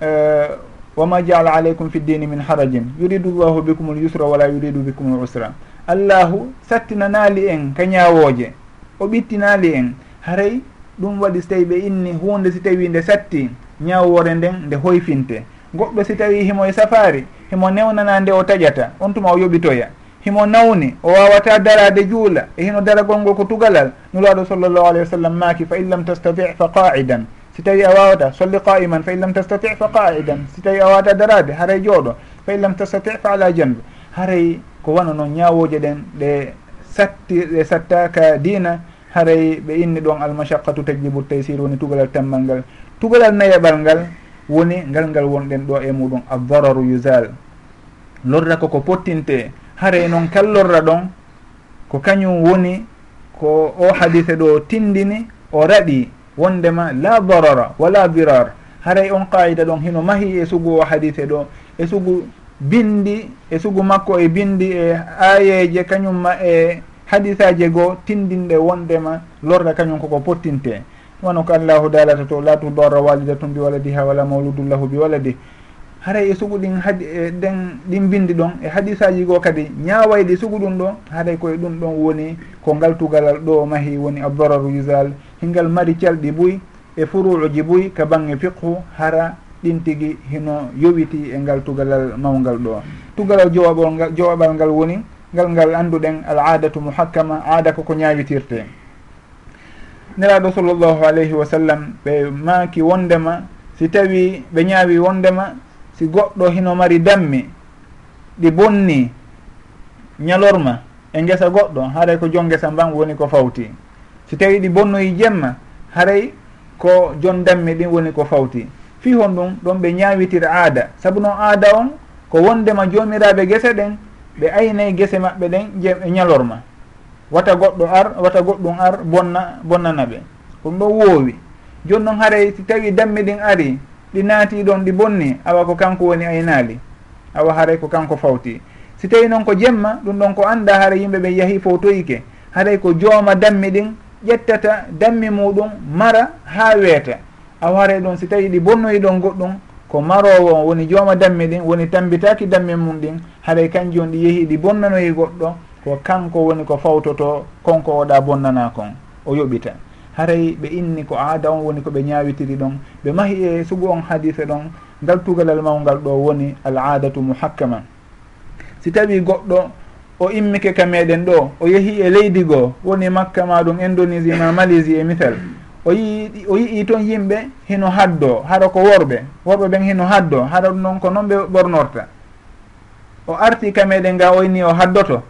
e, uh, wama jaala aleykum fi ddini min harajin. Yuridu llahu bikum l yusra wala yuridu bikum l usra. Allahu sattinanaali en ka ñaawooje. o ɓittinali en. Haray ɗum waɗi so tawi ɓe inni hunde si tawi nde satti ñawwore nden nde hoyfinte. Goɗɗo si tawi himo e safari himo newnana nde o taƴata on tuma o yoɓitoya. Himo nawni o wawata darade juula e hino daragol ngol ko tugalal nulaɗo sallllahu alayhi wa sallam maaki fa in lam tastati fa qaidan si tawi a wawata solli qaiman fa in lam tastati fa qaidan si tawi a wawata darade haray jooɗo fa in lam tastati fa ala jambe haray ko wano noon ñawoje ɗen ɗe satti ɓe sattaka dina haray ɓe inni ɗon almashaqatu tajlibu taysir woni tugalal tammal ngal. Tugalal nayaɓal ngal woni ngal ngal wonɗen ɗo e muɗum addararu usal lorra koko pottinte haray noon kallorra ɗon ko kañum woni ko o hadise ɗo tindini o raɗi wondema la darara wala dirar. Haray on qaida ɗon hino mahi e sugu o hadise ɗo e sugu bindi e sugu makko e bindi e ayeje kañumma e hadisaji goo tindinɗe wondema lorda kañum koko pottinte. Wono ko allahu dalata to la tudorra walidatum bi waladiha wala mauludullahu bi waladi. Haray e sugu ɗin hadi e ɗen ɗin bindi ɗon e hadisaji goo kadi ñawayde sugu ɗum ɗo haray koye ɗum ɗon woni ko ngal tugalal ɗo mahi woni abdararu usal hingal mari calɗi buy e furuuji buy ka bange fiqhu hara ɗin tigui hino yowiti e ngal tugalal mawgal ɗo. Tugalal jowaɓol ngal jowaɓal ngal woni ngal ngal annduɗen al adatu muhakkama aada koko ñawitirte neraɗo sallllahu alayhi wa sallam ɓe maaki wondema si tawi ɓe ñaawi wondema si goɗɗo hino mari dammi ɗi bonni ñalorma e ngesa goɗɗo haray ko jon ngesa mban woni ko fawti. Si tawi ɗi bonnoyi jemma haray ko jon dammi ɗin woni ko fawti. fi hon ɗum ɗon ɓe ñawitir aada. Saabu noon aada on ko wondema jomiraɓe guese ɗen ɓe aynayi guese maɓɓe ɗen je e ñalorma wata goɗɗo ar wata goɗɗum ar bonna bonnana ɓe. Ɗum ɗon woowi. Joni noon haaray si tawi dammi ɗin ari ɗi naati ɗon ɗi bonni awa ko kanko woni aynaali. Awa haaray ko kanko fawti. Si tawi noon ko jemma ɗum ɗon ko anda haara yimɓe ɓe yahi fowtoyike haaray ko jooma dammi ɗin ƴettata dammi muɗum mara ha weeta. a waare ɗon si tawi ɗi bonnoyi ɗon goɗɗum ko marowo on woni jooma dammi ɗin woni tambitaki dammi mum ɗin haɗay kanji on ɗi yeehi ɗi bonnanoyi goɗɗo ko kanko woni ko fawtoto konko oɗa bonnana kon o yoɓita. Haray ɓe inni ko aada on woni koɓe ñawitiri ɗon. Ɓe mahi e sugu on hadise ɗon ngal tugalal mawgal ɗo woni al adatu muhakkama. Si tawi goɗɗo o immike ka meɗen ɗo o yeehi e leydi goo woni makka maɗum indonésie ma malaisie e misal. o yii o yii toon yimɓe hino haddo haɗa ko worɓe worɓe ɓen hino haddo haɗa ɗum noon ko noon ɓe ɓornorta. O arti ka meɗen nga oyni o haddoto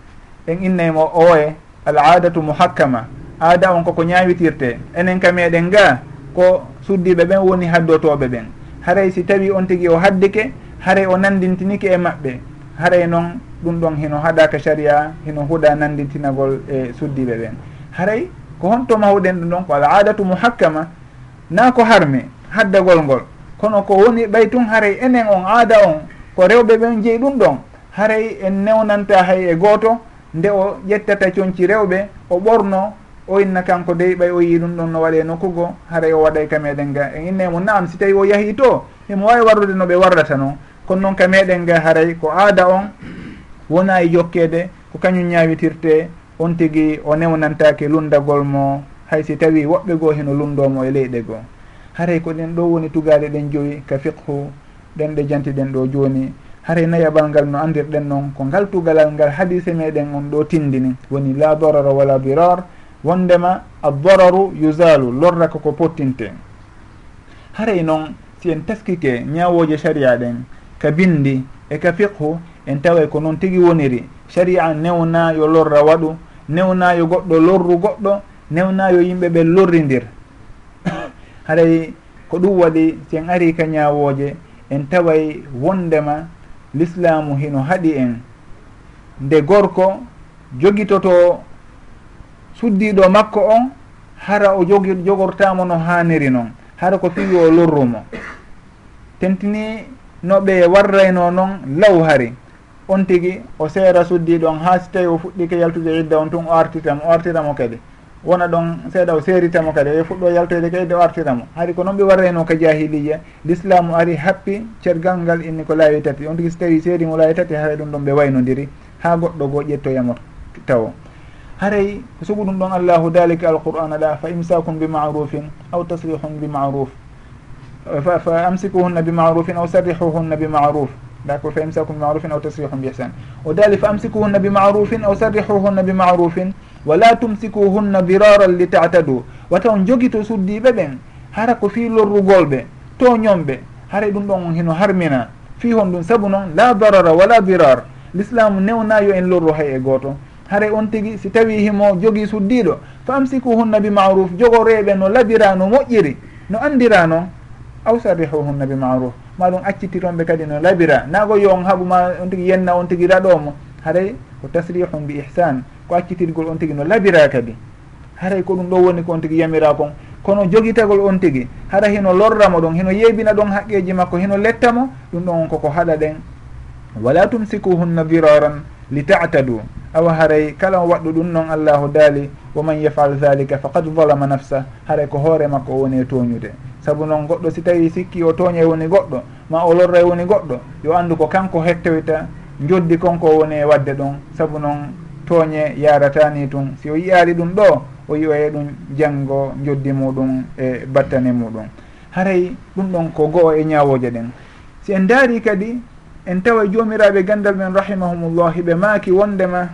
en innaymo owoye al adatu muhakkama aada on koko ñawitirte enen ka meɗen nga ko suddiɓe ɓen woni haddotoɓe ɓen. Haray si tawi on tigui o haddike haray o nandintinike e maɓɓe. Haray noon ɗum ɗon hino haɗaka sharia hino huuɗa nandintinagol e suddiɓe ɓen. Haray ko honto mawɗen ɗum ɗon ko al adatu muhakkama na ko harme haddagol ngol. Kono ko woni ɓay tun haray enen on aada on ko rewɓe ɓen jeeyi ɗum ɗon haray en newnanta hay e gooto nde o ƴettata coñci rewɓe o ɓorno o inna kanko dey ɓay o yii ɗum ɗon no waɗe nokkugo haray o waɗay ka meɗen ga en inne mo naam si tawi o yahii to emo wawi warrude no ɓe warrata noon kono noon ka meɗen ga haray ko aada on wona e jokkede ko kañum ñawitirte on tigui o newnantake lundagol mo hay si tawi woɓɓe goo heno lundomo e leyɗe goo. Haray ko ɗen ɗo woni tugale ɗen joyi ka fiqhu ɗen ɗe jantiɗen ɗo joni haray nayaɓal ngal no andirɗen noon ko ngal tugalal ngal hadise meɗen on ɗo tindini. Woni la dorara wala birar wondema addararu yusalu lorra koko pottinte haray noon si en taskike ñawoje sharia ɗen ka bindi e ka fiqhu en tawa ko noon tigui woniri. Sharia newna yo lorra waɗu newna yo goɗɗo lorru goɗɗo newna yo yimɓe ɓe lorridir haray ko ɗum waɗi si en ari ka ñawoje en taway wondema l'islamu hino haɗi en. Nde gorko jogitoto suddiɗo makko on hara o jogi jogortamo no haniri noon hara ko fiwi o lorrumo. Tentini no ɓe warrayno noon law hari on tigi o seera suddi ɗon ha si tawi o fuɗɗike yaltude idda on tun o artitamo o artiramo kadi. Wona ɗon seeɗa o seeritamo kadi e fuɗɗo yaltoyde kadi o artiramo. Hari ko noon ɓe warrayno ka jahiliya l'islamu ari happi cergal ngal inni ko laawi tati. On tigi so tawi seerimo laawi tati haray ɗum ɗon ɓe waynodiri ha goɗɗo goo ƴettoyamo tawo. Haray sugu ɗum ɗon allahu dalika alqur'ana ɗa fa imsakum bi marufin aw tasrihun bi maruf. Fa amsikuhunna bi marufin aw sarrihuhunna bi maruf. d'accord fa imsakun bimarufin aw tasrihun ihsan o dali fa amsikuhunna bimarufin aw sarrihuhunna bimarufin wala tumsikuhunna diraran li tatadu wata on jogi to suddiɓe ɓen hara ko fi lorrugol ɓe to ñomɓe haray ɗum ɗon on heno harmina. Fi hon ɗum saabu noon la darara wala dirar l'islamu newnayo en lorru hay e goto haray on tigui si tawi himo jogui suddiɗo fa amsikuhunna bimaruf jogo reɓe no labira no moƴƴiri no andira noon aw sarrihuhunna bimaruf ma ɗum accitironɓe kadi no labira. Nago yo on haaɓuma on tigui yenna on tigui raɗomo haray ko tasrihum bi ihsan. Ko accitirgol on tigui no labira kadi. Haray ko ɗum ɗo woni ko on tigui yamira kon. Kono joguitagol on tigui hara hino lorramo ɗon hino yeybina ɗon haqqeji makko hino lettamo ɗum ɗon on koko haɗa ɗen. Wala tumsikuhunna diraran li tatadu. Awa haray kala o waɗɗu ɗum noon allahu daali. Wo man yafal dhalika faqad zalama nafsa. Haray ko hoore makko o woni e toñude saabu noon goɗɗo si tawi sikki o tooña e woni goɗɗo ma o lorra e woni goɗɗo yo anndu ko kanko hettoyta joddi konko woni e wadde ɗon saabu noon tooñe yaratani tun si o yiyaali ɗum ɗo o yiwaye ɗum janngo joddi muɗum e battane muɗum. Haray ɗum ɗon ko goo e ñawoje ɗen. Si en daari kadi en tawa joomiraɓe gandal men rahimahumullah ɓe maaki wondema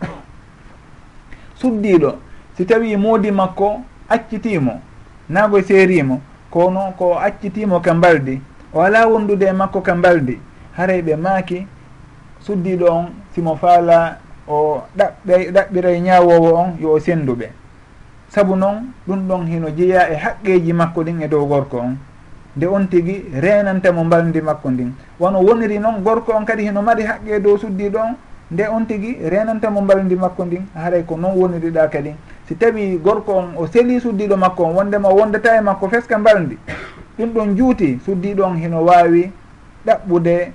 suddiɗo si tawi moodi makko accitimo naagoye seerimo ko noon ko accitimo ka mbaldi o ala wondude e makko ka mbaldi. Haray ɓe maaki suddiɗo on simo faala o ɗaɓɓe ɗaɓɓira ñawowo on yo o senduɓe saabu noon ɗum ɗon hino jeeya e haqqeji makko ɗin e dow gorko on. Nde on tigui renantamo mbaldi makko ndin. Wono woniri noon gorko on kadi hino mari haqqe dow suddiɗo on nde on tigui renantamo mbaldi makko ndin. Haray ko noon woniriɗa kadi. si tawi gorko on o seli suddiɗo makko on wondema wondata e makko feska mbaldi ɗum ɗon juuti suddiɗo on hino wawi ɗaɓɓude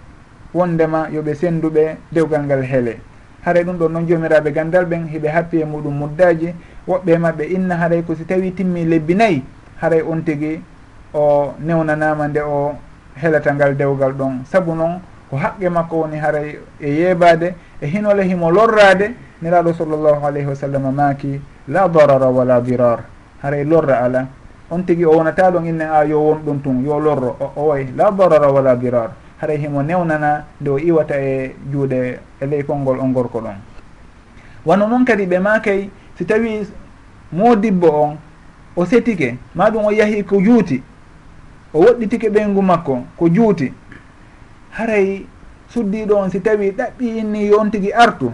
wondema yooɓe senduɓe dewgal ngal heele haray ɗum ɗon noon jomiraɓe gandal ɓen hiɓe happi e muɗum muddaji woɓɓe maɓɓe inna haray ko si tawi timmi lebbi nayyi haray on tigui o newnanama nde o helata ngal dewgal ɗon. Saabu noon ko haqqe makko woni haray e yeebade e hinole himo lorrade niraɗo sallllahu alayhi wa sallam maaki la darara wala dirar. Haray lorra ala. On tigui o wonata ɗon inne a yo won ɗum tun yo lorro o way. La darara wala dirar. Haray himo newnana nde o iwata e juuɗe e ley konngol on gorko ɗon. Wano noon kadi ɓe makay si tawi modibbo on o setike maɗum o yahi ko juuti o woɗɗitike ɓeygu makko ko juuti. Haray suddiɗo on si tawi ɗaɓɓi inni yon tigui artu.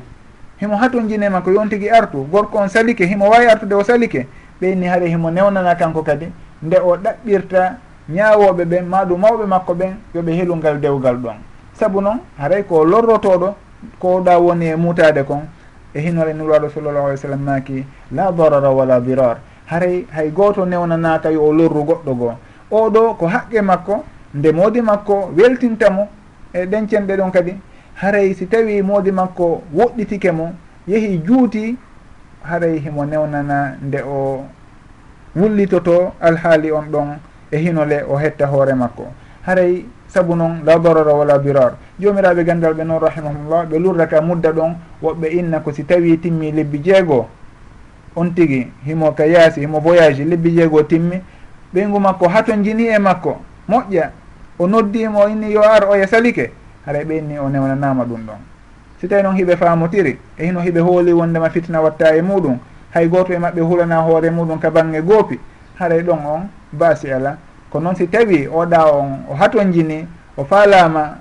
himo hatojine makko yon tigui artu gorko on salike himo wawi artude o salike ɓeyni haare himo newnana kanko kadi nde o ɗaɓɓirta ñawoɓe ɓen maɗum mawɓe makko ɓen yooɓe helungal dewgal ɗon. Saabu noon haray ko lorrotoɗo koɗa woni e mutade kon e hinore nuraɗo sallllahu alih w sallam maki la darara wala dirar haray hay goto newnanaka yo o lorru goɗɗo goo. Oɗo ko haqqe makko nde moodi makko weltintamo e ɗencenɗe ɗon kadi haray si tawi moodi makko woɗɗitike mo yehi juuti haray himo newnana nde o wullitoto alhaali on ɗon e hinole o hetta hoore makko. Haray saabu noon la darara wala birar jomiraɓe gandal ɓe noon rahimahullah ɓe lurdaka mudda ɗon woɓɓe inna ko si tawi timmi lebbi jeegoo on tigi himo ka yaasi himo voyage lebbi jeegoo timmi. Ɓeygu makko haton jini e makko. Moƴƴa. O noddimo inni yo ar oya salike. haray ɓenni o newnanama ɗum ɗon. Si tawi noon hiɓe faamotiri e hino hiɓe hooli wondema fitna watta e muɗum hay goto e maɓɓe hulana hoore muɗum ka bangge goopi haray e ɗon on baasi ala. Ko noon si tawi oɗa on o haton jini o faalama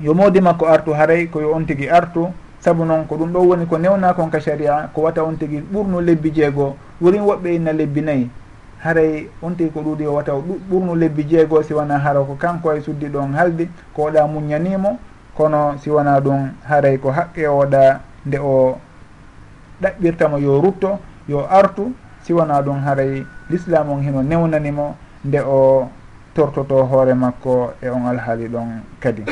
yo modi makko artu haray koyo on tigui artu saabu noon ko ɗum ɗo woni ko newna kon ka sharia ko wata on tigui ɓurnu lebbi jeegoo wurin woɓɓe inna lebbi nayyi haray on tigi ko ɗuuɗi o wataw ɓurnu lebbi jeegoo si wona hara ko kanko e suddi ɗon haldi ko oɗa muñanimo kono si wona ɗum haray ko haqqe oɗa nde o ɗaɓɓirtamo yo rutto yo artu si wona ɗum haray l'islam on hino newnanimo nde o tortoto hoore makko e on alhaali ɗon kadi.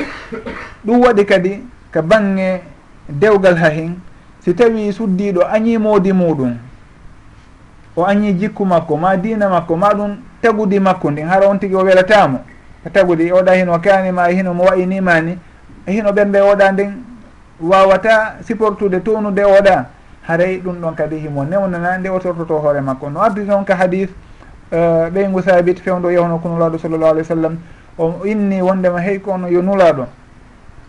Ɗum waɗi kadi ka bange dewgal ha hin si tawi suddiɗo añimodi muɗum o añi jikku makko ma dina makko ma ɗum tagudi makko ndin hara on tigui o welatamo ko tagudi oɗa hino kanima e hino mo wayinimani ni. Hino ɓenɓe oɗa ndin wawata supportude tonude oɗa haray ɗum ɗon kadi himo newnana nde o tortoto hoore makko. No addi noon ka hadis e, ɓeygu sabit fewdo yewno ko nulaɗo sallllahu alih w sallam o inni wondema hey kono yo nulaɗo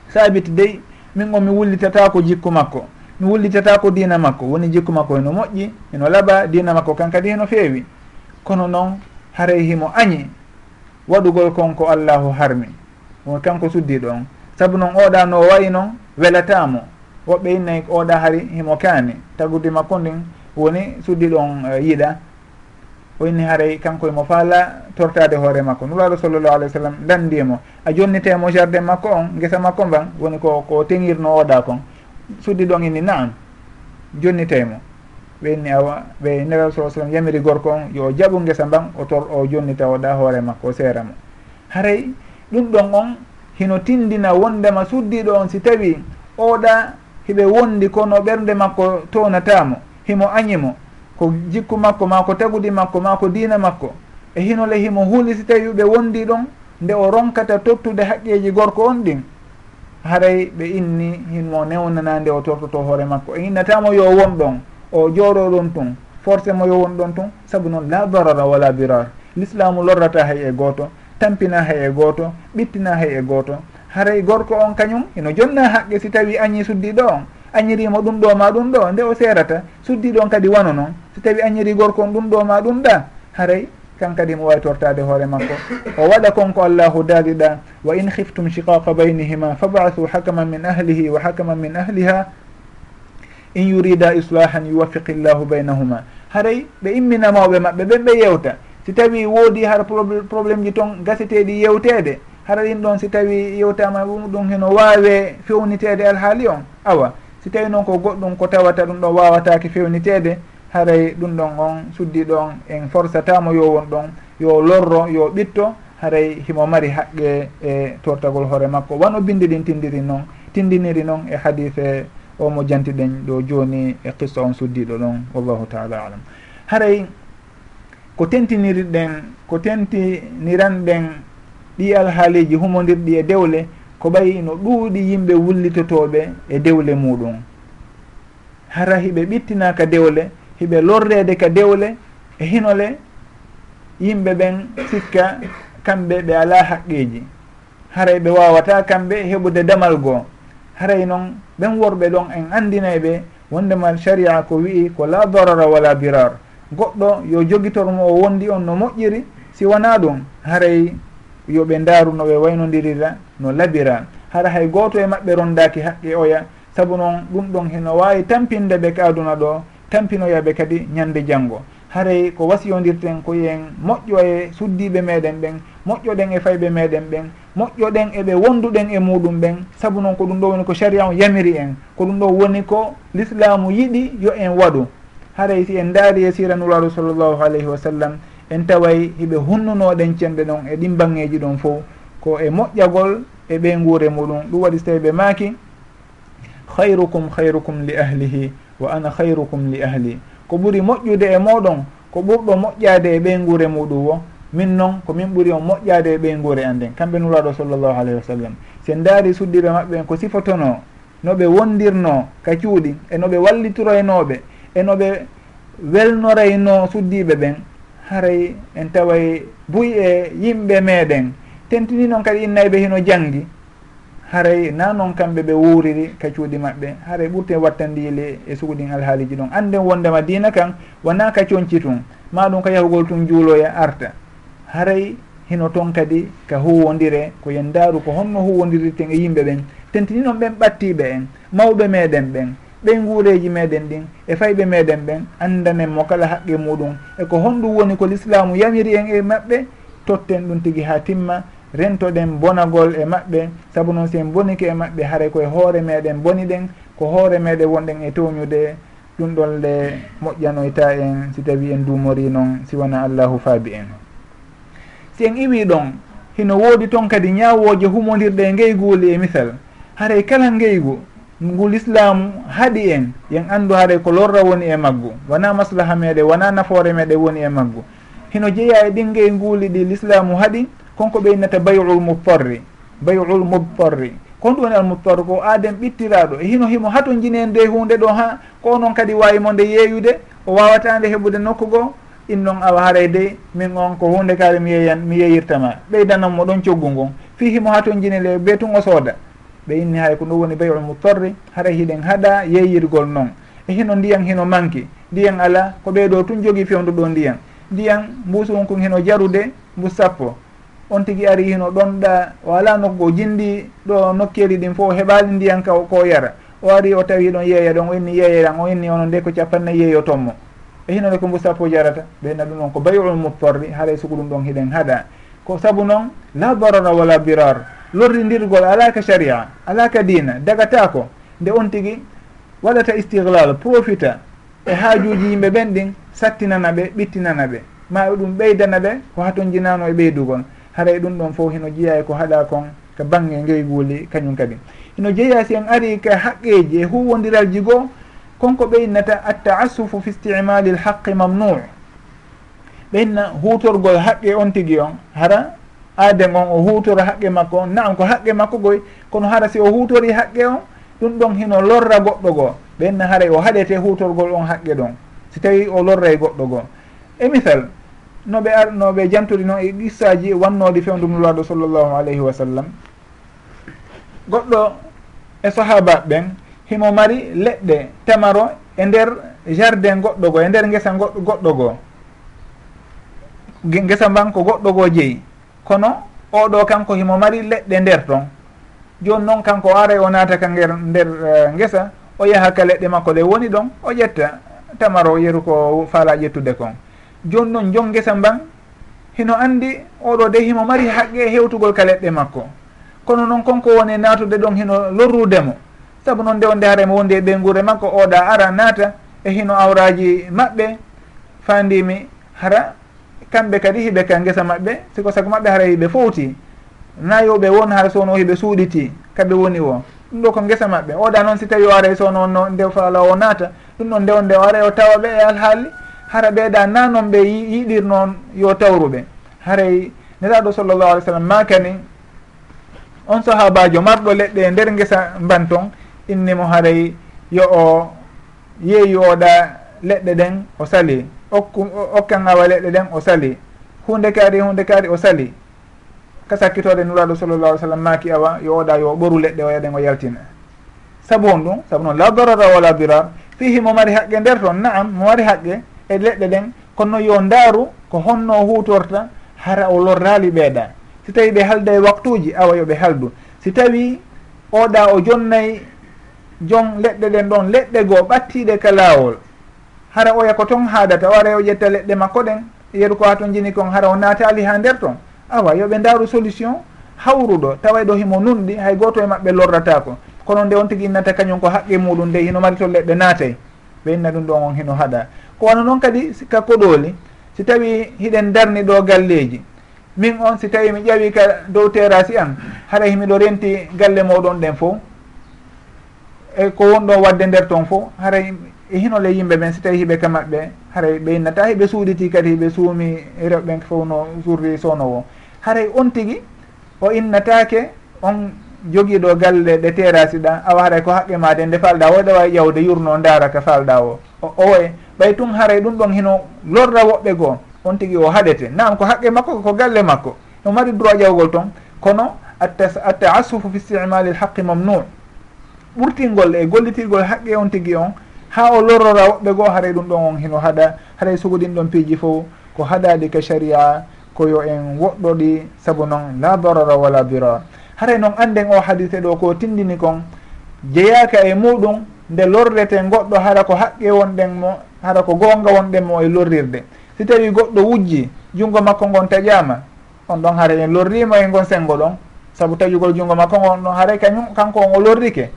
sabit dey min on mi wullitata ko jikku makko. mi wullitata ko dina makko. Woni jikku makko heno moƴƴi heno laaɓa dina makko kan kadi heno feewi. Kono noon haray himo añi waɗugol kon ko allahu harmi. Won kanko suddi ɗon. Saabu noon oɗa no wayi noon welatamo woɓɓe innayi oɗa hari himo kaani. Tagudi makko ndin woni suddi ɗon uh, yiɗa. O inni haray kanko emo faala tortade hoore makko. Nuraɗo sallllahu alih w sallam landimo a jonnitemo jardin makko on guesa makko mban woni ko ko teŋirno oɗa kon. suddi ɗon inni naam jonnitaymo ɓenni awa ɓe neraw sa sallam yamiri gorko on yo jaɓu guesa mban o tor o jonnita oɗa hoore makko o seera mo. Haray ɗum ɗon on hino tindina wondema suddiɗo on si tawi oɗa hiɓe wondi kono ɓernde makko townatamo himo añimo ko jikku makko ma ko tagudi makko ma ko dina makko. E hinole himo huuli si tawi ɓe wondi ɗon nde o ronkata tottude haqqeji gorko on ɗin haray ɓe inni hinmo newnana nde o tortoto hoore makko. E innatamo yo won ɗon o jooɗo ɗon tun forcé mo yo won ɗon tun saabu noon la darara wala birar l'islamu lorrata hay e gooto tampina hay e gooto ɓittina hay e gooto haray gorko on kañum ino jonna haqqe si tawi añi suddiɗo on añirimo ɗum ɗo ma ɗum ɗo nde o serata suddiɗo on kadi wano noon si tawi añiri gorko on ɗum ɗo ma ɗum ɗa. Haray kan kadi mo wawi tortade hoore makko. O waɗa konko allahu daaliɗa wa in khiftum chiqaqa baynihima fabathu hakaman min ahlihi wa hakaman min ahliha. In yurida islahan yuwaffiqi llahu baynahuma. Haray ɓe imminamawɓe maɓɓe ɓen ɓe yewta. Si tawi woodi har probléme ji toon gaseteɗi yewtede hara ɗin ɗon si tawi yewtama ɗum heno wawe fewnitede alhaali on. Awa si tawi noon ko goɗɗum ko tawata ɗum ɗon wawatake fewnitede haray ɗum ɗon on suddiɗo on en forsatamo yo won ɗon yo lorro yo ɓitto haray himo mari haqqe e tortagol hoore makko. Wano bindi ɗin tindiri noon tindiniri noon e hadise o mo jantiɗen ɗo joni e qissa on suddiɗo ɗon wallahu taala alam. Haray ko tentinirɗen ko tentiniran ɗen ɗi alhaaliji humodirɗi e dewle ko ɓayi no ɗuuɗi yimɓe wullitotoɓe e dewle muɗum. Hara hiɓe ɓittinaka dewle hiɓe lorrede ka dewle e hinole yimɓe ɓen sikka kamɓe ɓe ala haqqiji haray ɓe wawata kamɓe heɓude damal goo. Haray noon ɓen worɓe ɗon en andinay ɓe wondemal sharia ko wi'i ko la darara wala birar goɗɗo yo jogitormo o wondi on no moƴƴiri si wona ɗum haray yoɓe daaru no ɓe waynodirira no labira. Hara hay goto e maɓɓe rondaki haqqe oya saabu noon ɗum ɗon heno wawi tampinde ɓe ka aduna ɗo tampinoyaɓe kadi ñande janngo. Haray ko wasiyodirten ko yen moƴƴo e suddiɓe meɗen ɓen moƴƴoɗen e fayɓe meɗen ɓen moƴƴoɗen eɓe wonduɗen e muɗum ɓen. Saabu noon ko ɗum ɗo woni ko sharia o yamiri en. Ko ɗum ɗo woni ko l'islamu yiɗi yo en waɗu. Haray si en daari e siranularu sallllahu alayhi wa sallam en taway hiɓe hunnunoɗen cenɗe ɗon e ɗin bangeji ɗon fo ko e moƴƴagol e ɓe guure muɗum. Ɗum waɗi so tawi ɓe maaki hayrukum hayrukum li ahlihi. wa ana hayrukum li ahli. Ko ɓuri moƴƴude e moɗon ko ɓurɗo moƴƴade e ɓey guure muɗum wo min noon ko min ɓuri on moƴƴade e ɓey guure an nden. Kamɓe nuraɗo sallllahu alayhi wa sallam. Sen daari suddiɓe maɓɓe ko sifotono noɓe wondirno ka cuuɗi e noɓe wallitoroynoɓe e noɓe welnorayno suddiɓe ɓen haray en taway buy e yimɓe meɗen tentini noon kadi innayɓe hino janggi haray na noon kamɓe ɓe wuuriri ka cuuɗi maɓɓe. Haray ɓurte wattandili e suguɗin alhaaliji ɗon anden wondema dina kan wona ka coñci tun. Ma ɗum ka yahugol tun juuloya e arta. Haray hino toon kadi ka huwodire ko yen daaru ko honno huwodirten e yimɓe ɓen. Tentini noon ɓen ɓattiɓe en mawɓe meɗen ɓen ɓen guureji meɗen ɗin e fayɓe meɗen ɓen andanen mo kala haqqe muɗum. Eko honɗum woni ko l'islamu yamiri en e maɓɓe totten ɗum tigui ha timma rentoɗen bonagol e maɓɓe. Saabu noon si en bonike e maɓɓe haray koye hoore meɗen boni ɗen ko hoore meɗen wonɗen e toñude ɗum ɗon le moƴƴanoyta en si tawi en dumori noon siwona allahu faabi en. Si en iwi ɗon hino woodi toon kadi ñawoje humodirɗe e ngeyguuli e misal. Haray kala ngeygu ngul islamu haɗi en yen anndu haray ko lorra woni e maggu. Wona maslaha meɗen wona nafoore meɗen woni e maggu. Hino jeeya e ɗin ngeyguuli ɗi l'islamu haɗi? konko ɓe innata bayul mubtorri bayul mubtorri kon ɗum woni almubtor ko aaden ɓittiraɗo e hino himo hato jinende hunde ɗo ha ko noon kadi wawimo nde yeeyude o wawata nde heɓude nokku goo in noon awa haray dey min on ko hunde kaari mi yeeyan mi yeeyirtama ɓeydananmo ɗon coggu ngon. Fi himo hato jinele ɓe tun o sooda. Ɓe inni hay ko ɗum woni bayul mubtorri haray hiɗen haɗa yeeyirgol noon. E hino ndiyan hino manki ndiyan ala ko ɓeeɗo tun jogui fewdu ɗo ndiyan. Ndiyan mbusu on kon hino jarude mbu sappo. on tigui ari hino ɗonɗa wala nokku o jindi ɗo nokkeli ɗin fo heɓali ndiyan ka ko yara. O ari o tawi ɗon yeeya ɗon o inni yeeyeran o inni ono nde ko capannayi yeeyo tommo. E hinone ko mbo sappo jarata ɓeyna ɗum ɗon ko bayul muttorri haaray e sugu ɗum ɗon hiɗen haɗa. Ko saabu noon la darara wala birar lorridirgol alaka sharia alaka diina dagatako. Nde on tigui waɗata istihlal profita e haajuji yimɓe ɓen ɗin sattinana ɓe ɓittinana ɓe. Ma ɗum ɓeydana ɓe ko haton jinano e ɓeydugol haray ɗum ɗon fof hino jeeya ko haɗa kon ka bangge ngeyguuli kañum kadi. Hino jeeya si en ari ka haqqeji e huwodiralji goo konko ɓeynata attaassufu fi sticmali l haqqi mamnou ɓeynna hutorgol haqqe on tigi on hara aaden on o hutora haqqe makko on. Naam ko haqqe makko goy kono hara si o hutori haqqe on ɗum ɗon hino lorra goɗɗo goo. Ɓenna haray o haɗete hutorgol on haqqe ɗon si tawi o lorra e goɗɗo goo. E misal noɓe arnoɓe janturi noon e qissaji e wannode fewdum nulwaɗo sallllahu alayhi wa sallam. Goɗɗo e sahaba ɓen himo mari leɗɗe tamaro e nder jardin goɗɗo goo e nder gesa goɗɗo goo. Gesa mban ko goɗɗo goo jeeyi kono oɗo kanko himo mari leɗɗe nder ton. Joni noon kanko o ara e o naata ka nder eh, nder gesa o yaha ka leɗɗe makko ɗe woni ɗon o ƴetta tamaro yeru ko faala ƴettude kon. joni noon jon gesa mban hino andi oɗo de himo mari haqqe e hewtugol ka leɗɗe makko. Kono noon konko woni natude ɗon hino lorrudemo saabu noon nde o ndehara mo wondi e ɓengure makko oɗa ara naata e hino awraji maɓɓe. Fandimi hara kamɓe kadi hiɓe ka gesa maɓɓe siko sago maɓɓe hara hiɓe fowti. Nayoɓe won hara sowno hiɓe suuɗiti kaɓe woni o ɗum ɗo ko gesa maɓɓe. Oɗa noon si tawi o ara e sowno no nde falawo naata ɗum ɗon nde o nde o ara o tawa ɓe e alhaali hara ɓeeɗa na noon ɓe yiɗir noon yo tawruɓe. Haray nelaɗo sallllahu alih w sallam makani on sahabajo marɗo leɗɗe e nder gesa mbanton innimo haray yo o yeeyi oɗa leɗɗe ɗen o sali. Okku okkan awa leɗɗe ɗen o sali. Hunde kaari hunde kaari o sali. Ka sakkitode nuraɗo sallllah alih sallam maki awa yo oɗa yo ɓoru leɗɗe o yaɗen o yaltina. Saabu hon ɗum saabu noon la darara wala dirar. Fihi mo mari haqqe nder toon naam mo mari haqqe. e leɗɗe ɗen kono yo ndaaru ko honno hutorta hara o lorraali ɓeeɗa. Si tawi ɓe halda e waktuji awa yoɓe haldu. Si tawi oɗa o jonnayi jon leɗɗe ɗen ɗon leɗɗe goo ɓattiɗe ka laawol. Hara oya ko ton haadata o ara o ƴetta leɗɗe makko ɗen yeru ko ha ton jini kon hara o naatali ha nder ton. Awa yoɓe ndaaru solution hawruɗo tawa ɗo himo nunɗi hay gooto e maɓɓe lorratako kono nde on tigi innata kañum ko haqqe muɗum nde hino mari to leɗɗe naatay. ɓe inna ɗum ɗon on hino haɗa. Ko wono noon kadi ka koɗoli si tawi hiɗen darni ɗo galleji. Min on si tawi mi ƴawi ka dow terasi an haɗa himiɗo renti galle moɗon ɗen fo e ko wonɗon wadde nder toon fo haray e hinole yimɓe ɓen si tawi hiɓe ka maɓɓe haray ɓe innata hiɓe suuɗiti kadi hiɓe suumi rewɓen fof no jourri sownowo haray on tigui o innatake on joguiɗo galle ɗe terasi ɗa awa haray ko haqqe ma de nde falɗa o ɗa wawi ƴawde yurno dara ka falɗa o. Owoye ɓay tun haray ɗum ɗon hino lorra woɓɓe goo on tigui o haɗete. Nam ko haqqe makko ko galle makko. No mari droit ƴawgol toon kono attaassufu fi sticmali l haqqi mamnu ɓurtingol e gollitirgol haqqe on tigui on ha o lorrora woɓɓe goo haray ɗum ɗon on hino haɗa haray sugoɗin ɗon piiji fo ko haɗade ka sharia koyo en woɗɗoɗi saabu noon la darara wala dirar. haray noon anden o hadise ɗo ko tindini kon jeyaka e muɗum nde lorrete goɗɗo hara ko haqqe wonɗen mo hara ko gonga wonɗen mo e lorrirde. Si tawi goɗɗo wujji junngo makko ngon taƴama on ɗon haara en lorrima e ngon sengo ɗon. Saabu taƴugol junngo makko ngon ɗon haara kañum kanko on o lorrike.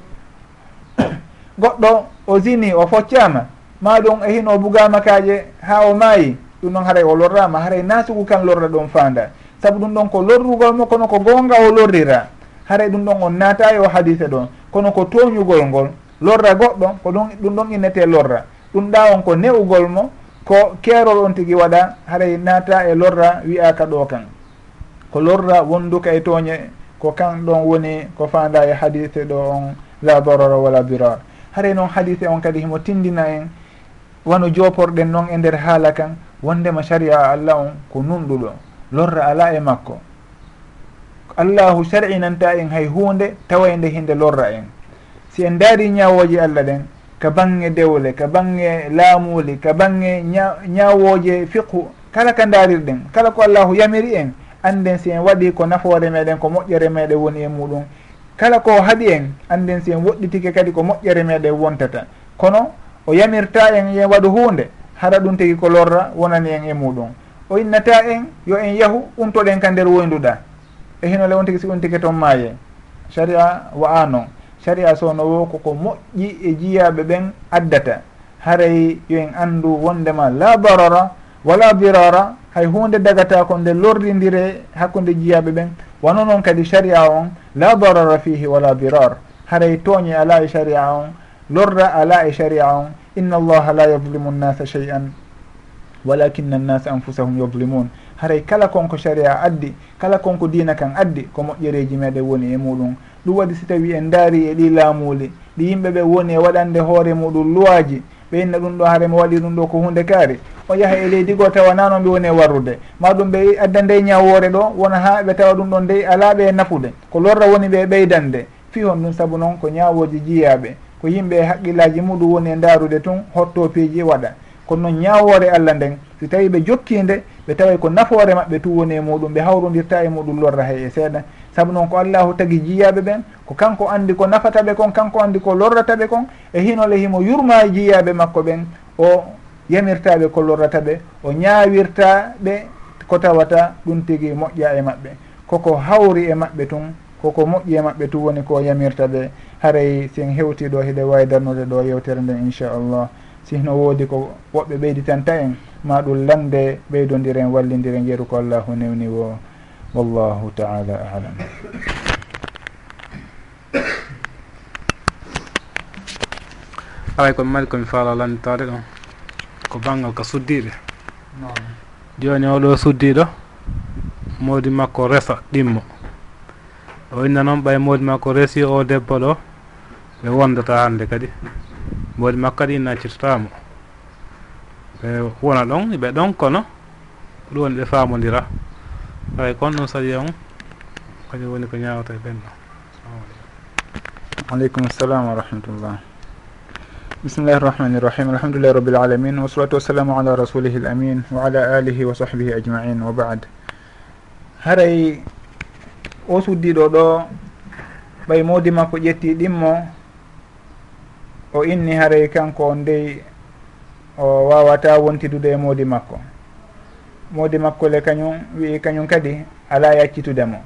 Goɗɗo o zini o foccama ma ɗum e hino bugama kaaje ha o maayi ɗum ɗon haaray o lorrama. Haaray nasugu kan lorra ɗon fanda. Saabu ɗum ɗon ko lorrugol mo kono ko gonga o lorrira. haray ɗum ɗon on naata yo hadise ɗon. Kono ko toñugol ngol lorra goɗɗo ko ɗum ɗum ɗon innete lorra. Ɗum ɗa on ko ne'ugol mo ko keerol on tigui waɗa haray naata e lorra wiyaka ɗo kan. Ko lorra wonduka e tooñe ko kan ɗon woni ko fanda e hadise ɗo on la darara wala dirar. Haray noon hadise on kadi himo tindina en wano joporɗen noon e nder haala kan wondema sharia allah on ko nunɗuɗo lorra ala e makko. allahu sar'inanta en hay hunde tawa nde hinde lorra en. Si en daari ñawoji allah ɗen ka bange dewle ka bange laamuli ka bange ñawoje fiqhu kala ka daarirɗen kala ko allahu yamiri en anden si en waɗi ko nafoore meɗen ko moƴƴere meɗen woni e muɗum. Kala ko haaɗi en anden si en woɗɗitike kadi ko moƴƴere meɗen wontata. Kono o yamirta en yen waɗu hunde hara ɗum tigi ko lorra wonani en e muɗum. O innata en yo en yahu umtoɗen ka nder woynduɗa. e hino on tigi si on tigi toon maaye. Sharia wa'a noon sharia sowno wo koko moƴƴi e jiyaɓe ɓen addata. Haray yo en anndu wondema la barara wala birara hay hunde dagata ko nde lordidire hakkude jiyaɓe ɓen. Wano noon kadi sharia on la darara fihi wala birar haray tooñe ala e sharia on lorra ala e sharia on. Inna allaha la yadlimu nnasa shey an walakina annasa anfusahum yadlimun haray kala konko sharia addi kala konko dina kan addi ko moƴƴereji meɗen woni e muɗum. Ɗum waɗi si tawi en daari e ɗi laamuli ɗi yimɓe ɓe woni e waɗande hoore muɗum luwaji ɓe inna ɗum ɗo haare mi waɗi ɗum ɗo ko hunde kaari. O yaha e leydi goo tawa nano mbi woni e warrude. Maɗum ɓe adda nde ñawore ɗo wona ha ɓe tawa ɗum ɗon nde alaɓe e nafude. Ko lorra woni ɓe ɓeydande. Fi hon ɗum saabu noon ko ñawoji jiyaɓe ko yimɓe e haqqillaji muɗum woni e darude tun hottopeji waɗa. Kono noon ñawore allah nden si tawi ɓe jokkinde ɓe tawa ko nafoore maɓɓe tu woni e muɗum ɓe hawrodirta e muɗum lorra hay e seeɗa. Saabu noon ko allahu tagi jiyaɓe ɓen ko kanko andi ko nafata ɓe kon kanko andi ko lorrata ɓe kon e hinole himo yurma e jiyaɓe makko ɓen o yamirtaɓe ko lorrata ɓe o ñawirta ɓe ko tawata ɗum tigi moƴƴa e maɓɓe. Koko hawri e maɓɓe tun koko moƴƴi e maɓɓe tu woni ko yamirta ɓe haray sin hewti ɗo hiɗe wawi darnude ɗo yewtere nde inchallah. Sihno woodi ko woɓɓe ɓeyditanta en ma ɗum lande ɓeydodiren wallidiren yeeru ko allahu newni wo. W allahu taala alam. Aray komi mari komi faala landitade ɗon ko banggal ko suddiɓe joni oɗo suddiɗo modi makko resa ɗimmo. O inna noon ɓay modi makko resi o debbo ɗo ɓe wondata hande kadi. Modi makko kadi inna cittotamo e wona ɗon ɓe ɗon kono ɗum woni ɓe famodira. Ay kon ɗum sadi on e kañum woni ko ñawata e ɓen ɗon aleykum. Salam wa rahmatullah. Bisimillahi irrahmani irrahim alhamdulillahi rabbil alamin. Wasalatu wassalamu ala rasulihi l amin wa ala alihi wa sahbihi ajmain wa bad. Haray o suddiɗo ɗo ɓay modi makko ƴetti ɗimmo o inni haray kanko ndey o wawata wontidude e moodi makko. Moodi makko le kañum wi'i kañum kadi ala yaccitude mo.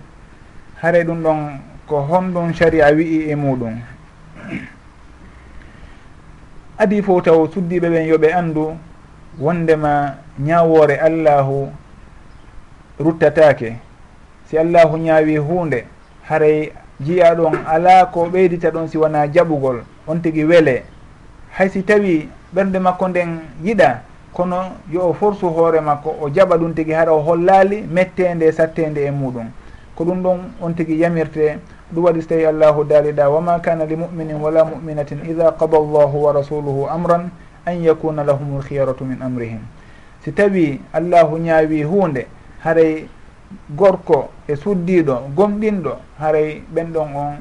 Haare ɗum ɗon ko honɗum sharia wi'i e muɗum. Adi fo taw suddiɓe ɓen yooɓe andu wondema ñawore allahu ruttatake. Si allahu ñaawi hunde haray jiya ɗon ala ko ɓeydita ɗon si wona jaɓugol on tigui weele haysi tawi ɓernde makko nden yiɗa kono yo o force hoore makko o jaɓa ɗum tigi hara o hollaali mettende sattende e muɗum. Ko ɗum ɗon on tigi yamirte ɗum waɗi so tawi allahu daaliɗa wama kana li muminin wala muminatin ida qada allahu wa rasuluhu amran an yakuna lahum lkhiyaratu min amrihim. Si tawi allahu ñaawi hunde haray gorko e suddiɗo gomɗinɗo haray ɓen ɗon on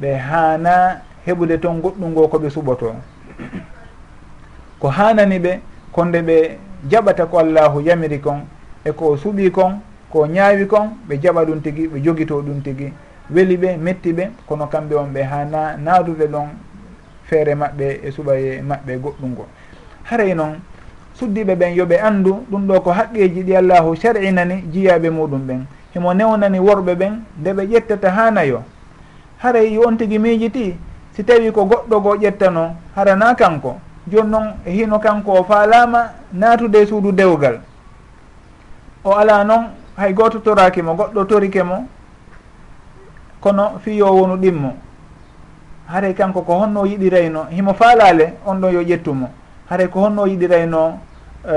ɓe haana heɓude toon goɗɗum ngo koɓe suɓoto ko hanani ɓe konde ɓe jaɓata ko allahu yamiri kon e ko suuɓi kon ko ñaawi kon ɓe jaɓa ɗum tigi ɓe jogito ɗum tigi. Weli ɓe metti ɓe kono kamɓe on ɓe ha na naadude ɗon feere maɓɓe e suɓaye maɓɓe goɗɗungo haray noon suddiɓe ɓen yooɓe anndu ɗum ɗo ko haqqeji ɗi allahu sar'inani jiyaɓe muɗum ɓen. Himo newnani worɓe ɓen nde ɓe ƴettata hanayo haray on tigi miijiti si tawi ko goɗɗo go ƴettano harana kanko. Joni noon e hino kanko o faalama naatude e suudu dewgal. O ala noon hay goto torakimo goɗɗo torike mo kono fiyo wonu ɗimmo haray kanko ko honno yiɗirayno himo faalale on ɗon yo ƴettumo haray ko honno yiɗirayno uh,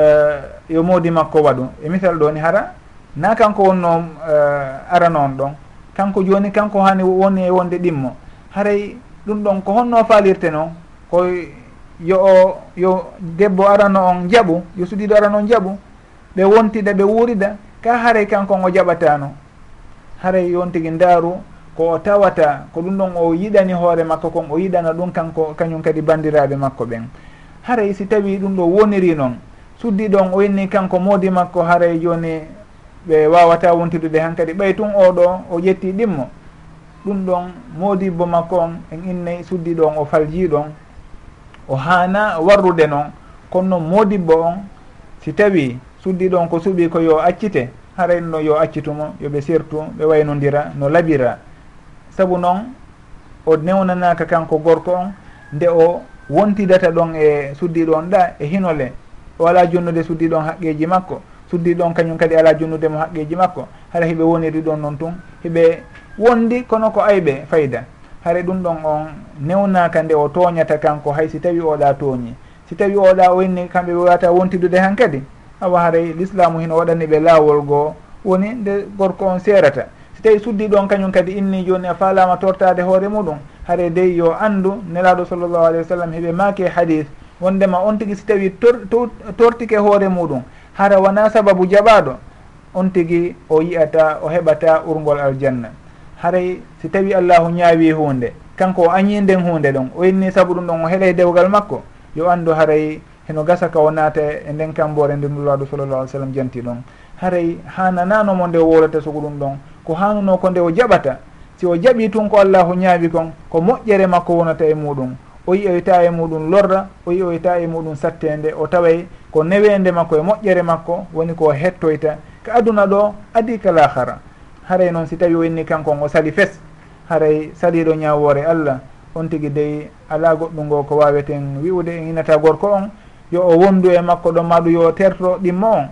yo moodi makko waɗu. E misal ɗo ni hara na kanko wonno eh, uh, aranoon ɗon. Kanko joni kanko hani woni e wonde ɗimmo haray ɗum ɗon ko honno falirte noon ko yo o yo debbo arano on jaɓu yo suɗiɗo arano on jaɓu ɓe wontida ɓe wuurida ka haray kankon o jaɓatano haray yon tigui ndaaru ko o tawata ko ɗum ɗon o yiɗani hoore makko kon o yiɗana ɗum kanko kañum kadi bandiraɓe makko ɓen. Haray si tawi ɗum ɗo woniri noon suddiɗo on o inni kanko moodi makko haray joni ɓe wawata wontidude han kadi. Ɓay tun oɗo o ƴetti ɗimmo. ɗum ɗon modibbo makko on en innayi suddi ɗon o faljiɗon o hana warrude noon kono noon modibbo on si tawi suddi ɗon ko suuɓi ko yo accite harayn no yo accitumo yoɓe sirtu ɓe waynodira no laɓira saabu noon o newnanaka kanko gorko on nde o wontidata ɗon e suddi ɗon ɗa e hinole. O ala jonnude suddi ɗon haqqeji makko. Suddi ɗon kañum kadi ala jonnudemo haqqeji makko. Hara hiɓe woniri ɗon noon tun hiɓe wondi kono ko ayɓe fayda. Hare ɗum ɗon on newnaka nde o tooñata kanko hay si tawi oɗa tooñi. Si tawi oɗa o inni kamɓe ɓe wata wontidude han kadi. Awa haray l'islamu hino waɗani ɓe laawol goo woni nde gorko on seerata. Si tawi suddi ɗon kañum kadi inni joni a falama tortade hoore muɗum haare dey yo andu nelaɗo sallllahu alayhi wa sallam heɓe maake hadis wondema on tigui si tawi tortike hoore muɗum. Hara wona sababu jaɓaɗo on tigui o yiyata o heɓata urgol aljanna. haray si tawi allahu ñaawi hunde kanko o añi nden hunde ɗon o inni saabu ɗum ɗon o heeɗay dewgal makko yo anndu haray heno gasa ka o naata e nden kambore nde nulaɗo sallallah alih sallam janti ɗon. Haray hanananomo nde o wolata sogo ɗum ɗon ko hanuno ko nde o jaɓata si o jaɓi tun ko allahu ñaawi kon ko moƴƴere makko wonata e muɗum. O yiyoyta e muɗum lorra o yiyoyta e muɗum sattede o taway ko newende makko e moƴƴere makko woni ko hettoyta. Ka aduna ɗo adi kala hara. haray noon si tawi o inni kanko o sali fes. Haray saliɗo ñawore allah. On tigui dey ala goɗɗum ngo ko waweten wiwde en inata gorko on. Yo o wondu e makko ɗon maɗu yo terto ɗimmo on.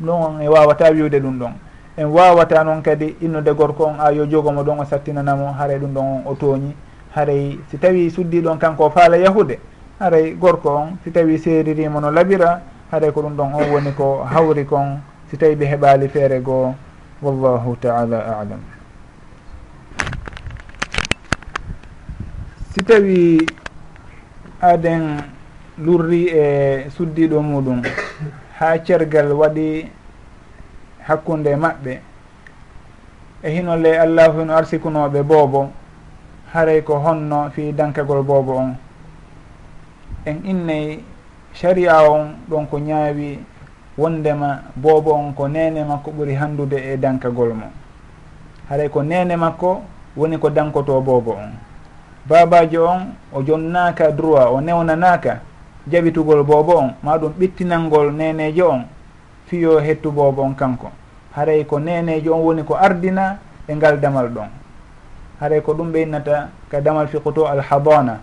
Ɗum on e wawata wiwde ɗum ɗon. En wawata noon kadi innude gorko on a yo jogomo ɗon o sattinanamo. Haray ɗum ɗon on o tooñi. Haray si tawi suddi ɗon kanko faala yahude. Haray gorko on si tawi seeririmo no laɓira haray ko ɗum ɗon on woni ko hawri kon si tawi ɓe heɓali feere goo. wallahu taala alam. Si tawi aden lurri e suddiɗo muɗum ha cergal waɗi hakkunde maɓɓe e hinole allahu hino arsikunoɓe boobo haray ko honno fi dankagol boobo on. En innay sharia on ɗon ko ñaawi wondema boobo on ko nene makko ɓuri handude e dankagol mo. Haray ko nene makko woni ko dankoto boobo on. Babajo on o jonnaka droit o newnanaka jaɓitugol boobo on ma ɗum ɓittinalngol nenejo on fiyo hettu boobo on kanko. Haray ko nenejo on woni ko ardina e ngal damal ɗon. Haray ko ɗum ɓeynata ka damal fiqoto alhabana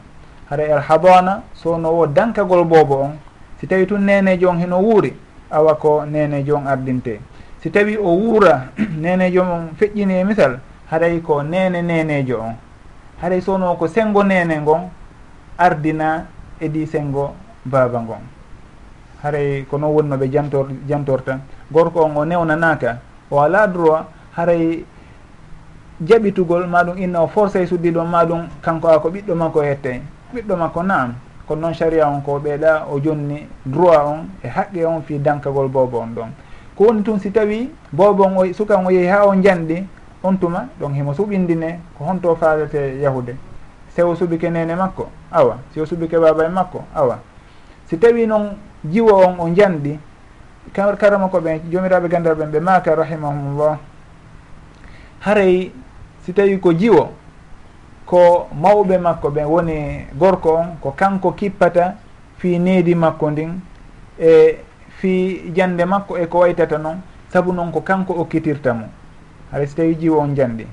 haray alhabana sowno wo dankagol boobo on si tawi tun nenejo on heno wuuri awa ko nenejo on ardinte. Si tawi o wuura nenejo on feƴƴini e misal haray ko nene nenejo on. Haray sowno ko sengo nene ngon ardina edi sengo baaba ngon. Haray ko noon woni noɓe jantor jantorta. Gorko on o newnanaka o ala droit haray jaɓitugol maɗum inna o forcé e suddi ɗon maɗum kanko a ko ɓiɗɗo makko e hettey ɓiɗɗo makko naam. kono noon sharia on ko ɓeeɗa o jonni droit on e haqqe on fi dankagol boobo on ɗon. Ko woni tun si tawi boobo on o sukan o yeehi ha o janɗi on tuma ɗon himo suɓindine ko honto faalete yahude. Sewo suɓike nene makko awa. Si o suɓike baba e makko awa. Si tawi noon jiwo on o janɗi karama ko ɓe jomiraɓe gandal ɓen ɓe maka rahimahumullah. Haray si tawi ko jiwo ko mawɓe makko ɓe woni gorko on ko kanko kippata fi needi makko ndin e fi jande makko e ko waytata noon saabu noon ko kanko okkitirta mo. Haray si tawi jiwo on janɗi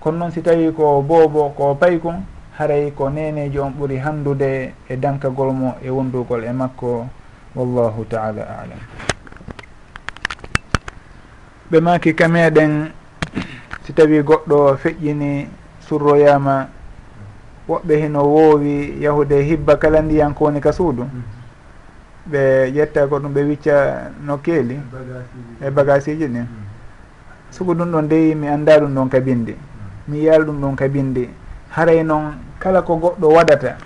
kono noon si tawi ko boobo ko paykon haray ko nenejo on ɓuuri handude e dankagol mo e wondugol e makko wallahu taala alam. Ɓe maki kameɗen si tawi goɗɗo feƴƴini surroyama. Woɓɓe hino woowi yahude hibba kala ndiyan ko woni ka suudu. Mm-hmm. Ɓe ƴetta ko ɗum ɓe wicca no keeli e bagasiji e ɗin. Mm-hmm. Sugu ɗum ɗon ndeyi mi annda ɗum ɗon ka bindi mm-hmm. mi yiyal ɗum ɗon ka bindi haray noon kala ko goɗɗo waɗata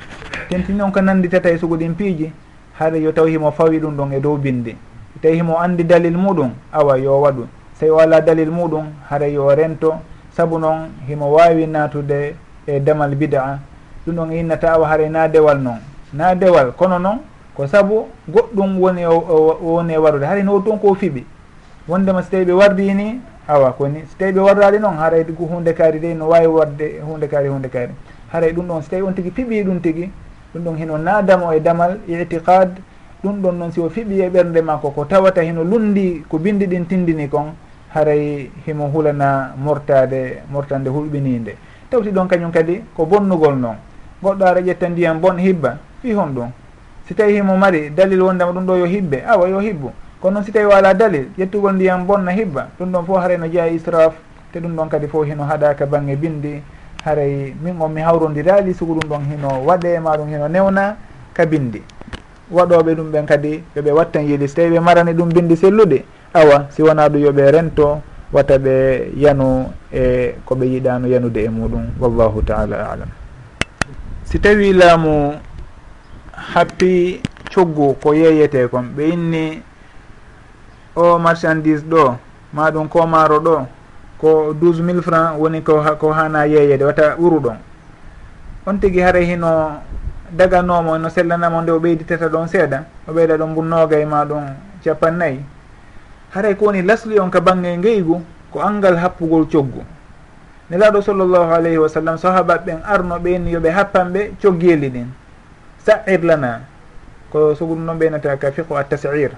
tentini on ko nanditata e sugu ɗin piiji haray yo taw himo fawi ɗum ɗon e dow bindi tawi himo andi dalil muɗum awa yo waɗu. So tawi o ala dalil muɗum haray yo rento saabu noon himo wawi natude e damal bida ɗum ɗon hinnata awa haare na dewal noon. Na dewal kono noon ko saabu goɗɗum woni woni e warude. Haray no toon ko fiɓi. Wondema so tawi ɓe wardini awa koni so tawi ɓe warrali noon haray hunde kaari de no wawi warde hunde kaari hunde kaari. Haray ɗum ɗon so tawi on tigui fiɓi ɗum tigui ɗum ɗon hino nadamo e damal itiqad ɗum ɗon noon si o fiɓi e ɓernde makko ko tawata hino lundi ko bindi ɗin tindini kon haray himo hulana mortade mortande hulɓininde tawti ɗon kañum kadi ko bonnugol noon. Goɗɗo ara ƴetta ndiyam bon hibba fi hon ɗum. Si tawi himo mari dalil wondema ɗum ɗo yo hibbe awa yo hibbu kono noon si tawi wala dalil ƴettugol ndiyam bonna hibba ɗum ɗon fof haray no jeeya israf te ɗum ɗon kadi fof hino haɗaka bangge bindi haray min on mi hawrodirali sugu ɗum ɗon hino waɗe ma ɗum hino newna ka bindi waɗoɓe ɗum ɓen kadi yoɓe wattan yiili so tawi ɓe marani ɗum bindi sellude awa si wona ɗum yoɓe rento wata ɓe yanu e koɓe yiɗano yanude e muɗum wallahu taala alam. Si tawi laamu happi coggu ko yeyete kon ɓe inni o marchandise ɗo maɗum ko maaro ɗo ko douze mille franc woni ko ko hana yeyede wata ɓuru ɗon. On tigui haara hino daganomo no sellanamo nde o ɓeyditata ɗon seeɗa o ɓeyda ɗon bunnoga e ma ɗum capannayyi haray ko woni lasli on ka bangge ngeygu ko angal happugol coggu. Nelaɗo sallllahu alayhi wa sallam sahabaɓe ɓen arno ɓenni yooɓe happanɓe coggeli ɗin sa'ir lana ko sogum noon ɓeynata ka fiqu attasir.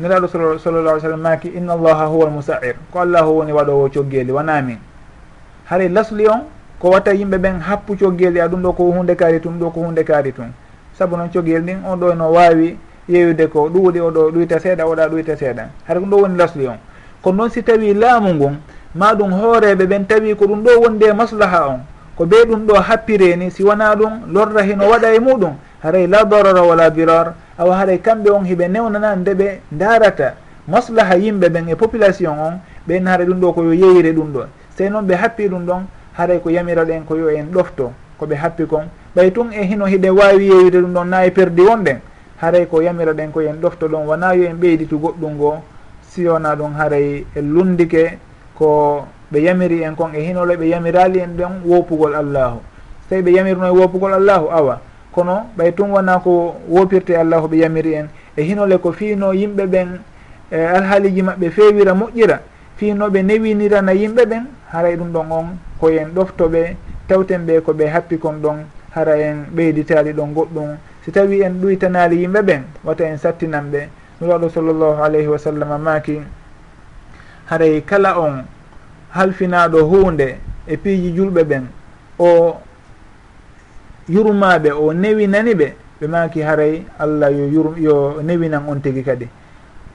Nelaɗo sallllah alih sallam maki inna allaha huwa almusa'ir. Ko allahu woni waɗowo coggeli wanamin haray lasli on ko watta yimɓe ɓen happu coggeli a ɗum ɗo ko hunde kaari tum ɗo ko hunde kaari tum saabu noon coggel ɗin on ɗo no wawi yeyude ko ɗuuɗi oɗo ɗuyta seeɗa oɗa ɗuyta seeɗa. Hara ɗum ɗo woni lasli on. Kono noon si tawi laamu ngun ma ɗum hooreɓe ɓen tawi ko ɗum ɗo wonde maslaha on. Ko ɓe ɗum ɗo happireni si wona ɗum lorra hino waɗa e muɗum. Haray la darara wala birar awa haray kamɓe on hiɓe newnana nde ɓe darata maslaha yimɓe ɓen e population on ɓen haara ɗum ɗo koyo yeyre ɗum ɗo sey noon ɓe happi ɗum ɗon haray ko yamiraɗo en ko yo en ɗofto koɓe happi kon. Ɓay tun e hino hiɗe wawi yeyre ɗum ɗon na e perdi wonɗen. haray ko yamiraɗen ko yen ɗofto ɗon wona yo en ɓeyditu goɗɗum ngo siwona ɗum haray e lundike ko ɓe yamiri en kon e hinole ɓe yamirali en ɗon wopugol allahu. So tawi ɓe yamirno e wopugol allahu awa. Kono ɓay tun wona ko wopirte allahu ɓe yamiri en e hinole ko fiino yimɓe ɓen e alhaaliji maɓɓe fewira moƴƴira. Fiinoɓe newinirana yimɓe ɓen haray ɗum ɗon on koyen ɗoftoɓe tawten ɓe ko ɓe happi kon ɗon hara en ɓeyditali ɗon goɗɗum si tawi en ɗuytanali yimɓe ɓen wata en sattinan ɓe nuraɗo sallllahu alayhi wa sallam maki haray kala on halfinaɗo hunde e piiji julɓe ɓen o yurmaɓe o newinani ɓe ɓe maki haray allah yo yur yo newinan on tigi kadi.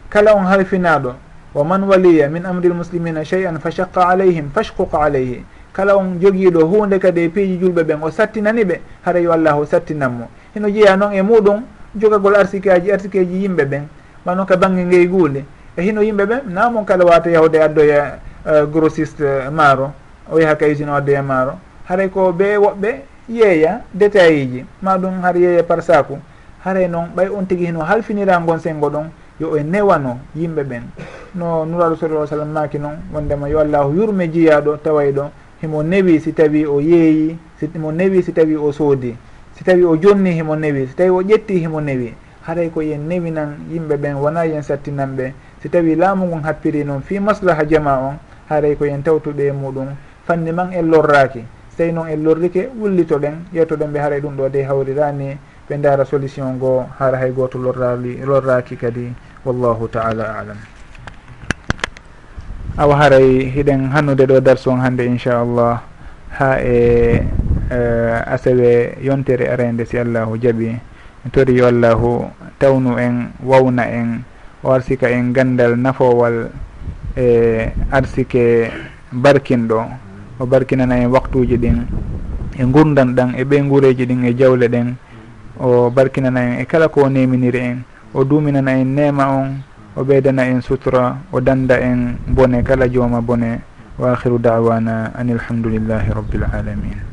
Kala on halfinaɗo wa man waliya min amri lmuslimina chey an fa shaqqa alayhim fashquq alayhi. kala on jogiiɗo hunde kadi e piiji julɓe ɓen o sattinani ɓe hara yo allah o sattinan hino jeeya noon e muɗum jogagol arsike aji arsike ji yimɓe ɓen ma ka banggue ngey guule e hino yimɓe ɓen namon kala wata yahde addoya uh, e, e, grossiste maaro o yaha ka usine o addoya e maaro. Haray ko ɓe woɓɓe yeeya détail ji ma ɗum har yeeya par saku haray noon ɓay on tigui hino halfinira gon sengo ɗon yo e newano yimɓe ɓen. No nuraɗo sallah sallam maki noon wondema yo allahu yurme jiyaɗo taway ɗo himo newi si tawi o yeeyi himo newi si tawi o soodi si tawi o jonni himo newi si tawi o ƴetti himo newi haray ko yen newinan yimɓe ɓen wona yen sattinanɓe si tawi laamu ngun happiri noon fi maslaha jama on haray ko yen tawtuɓe e muɗum fanni man en lorraki so tawi noon en lorrike wullito ɗen yettoɗen ɓe haray ɗum ɗo de hawrirani ɓe ndaara solution goo hara hay goto lorrali lorraki kadi wallahu taala alam awa haray hiɗen hannude ɗo darsu on hannde inchallah ha e, e asewe yontere arende si allahu jaaɓi tori yo allahu tawnu en wawna en o arsika en gandal nafowal e arsike barkinɗo. O barkinana en waktuji ɗin e gurdan ɗan e ɓe guureji ɗin e jawle ɗen. O barkinana en e kala ko o neminiri en. O duminana en nema on o ɓeydana en sutura o danda en bone kala jooma bone wa akhiru dawana an ilhamdulillahi rabbil alamin.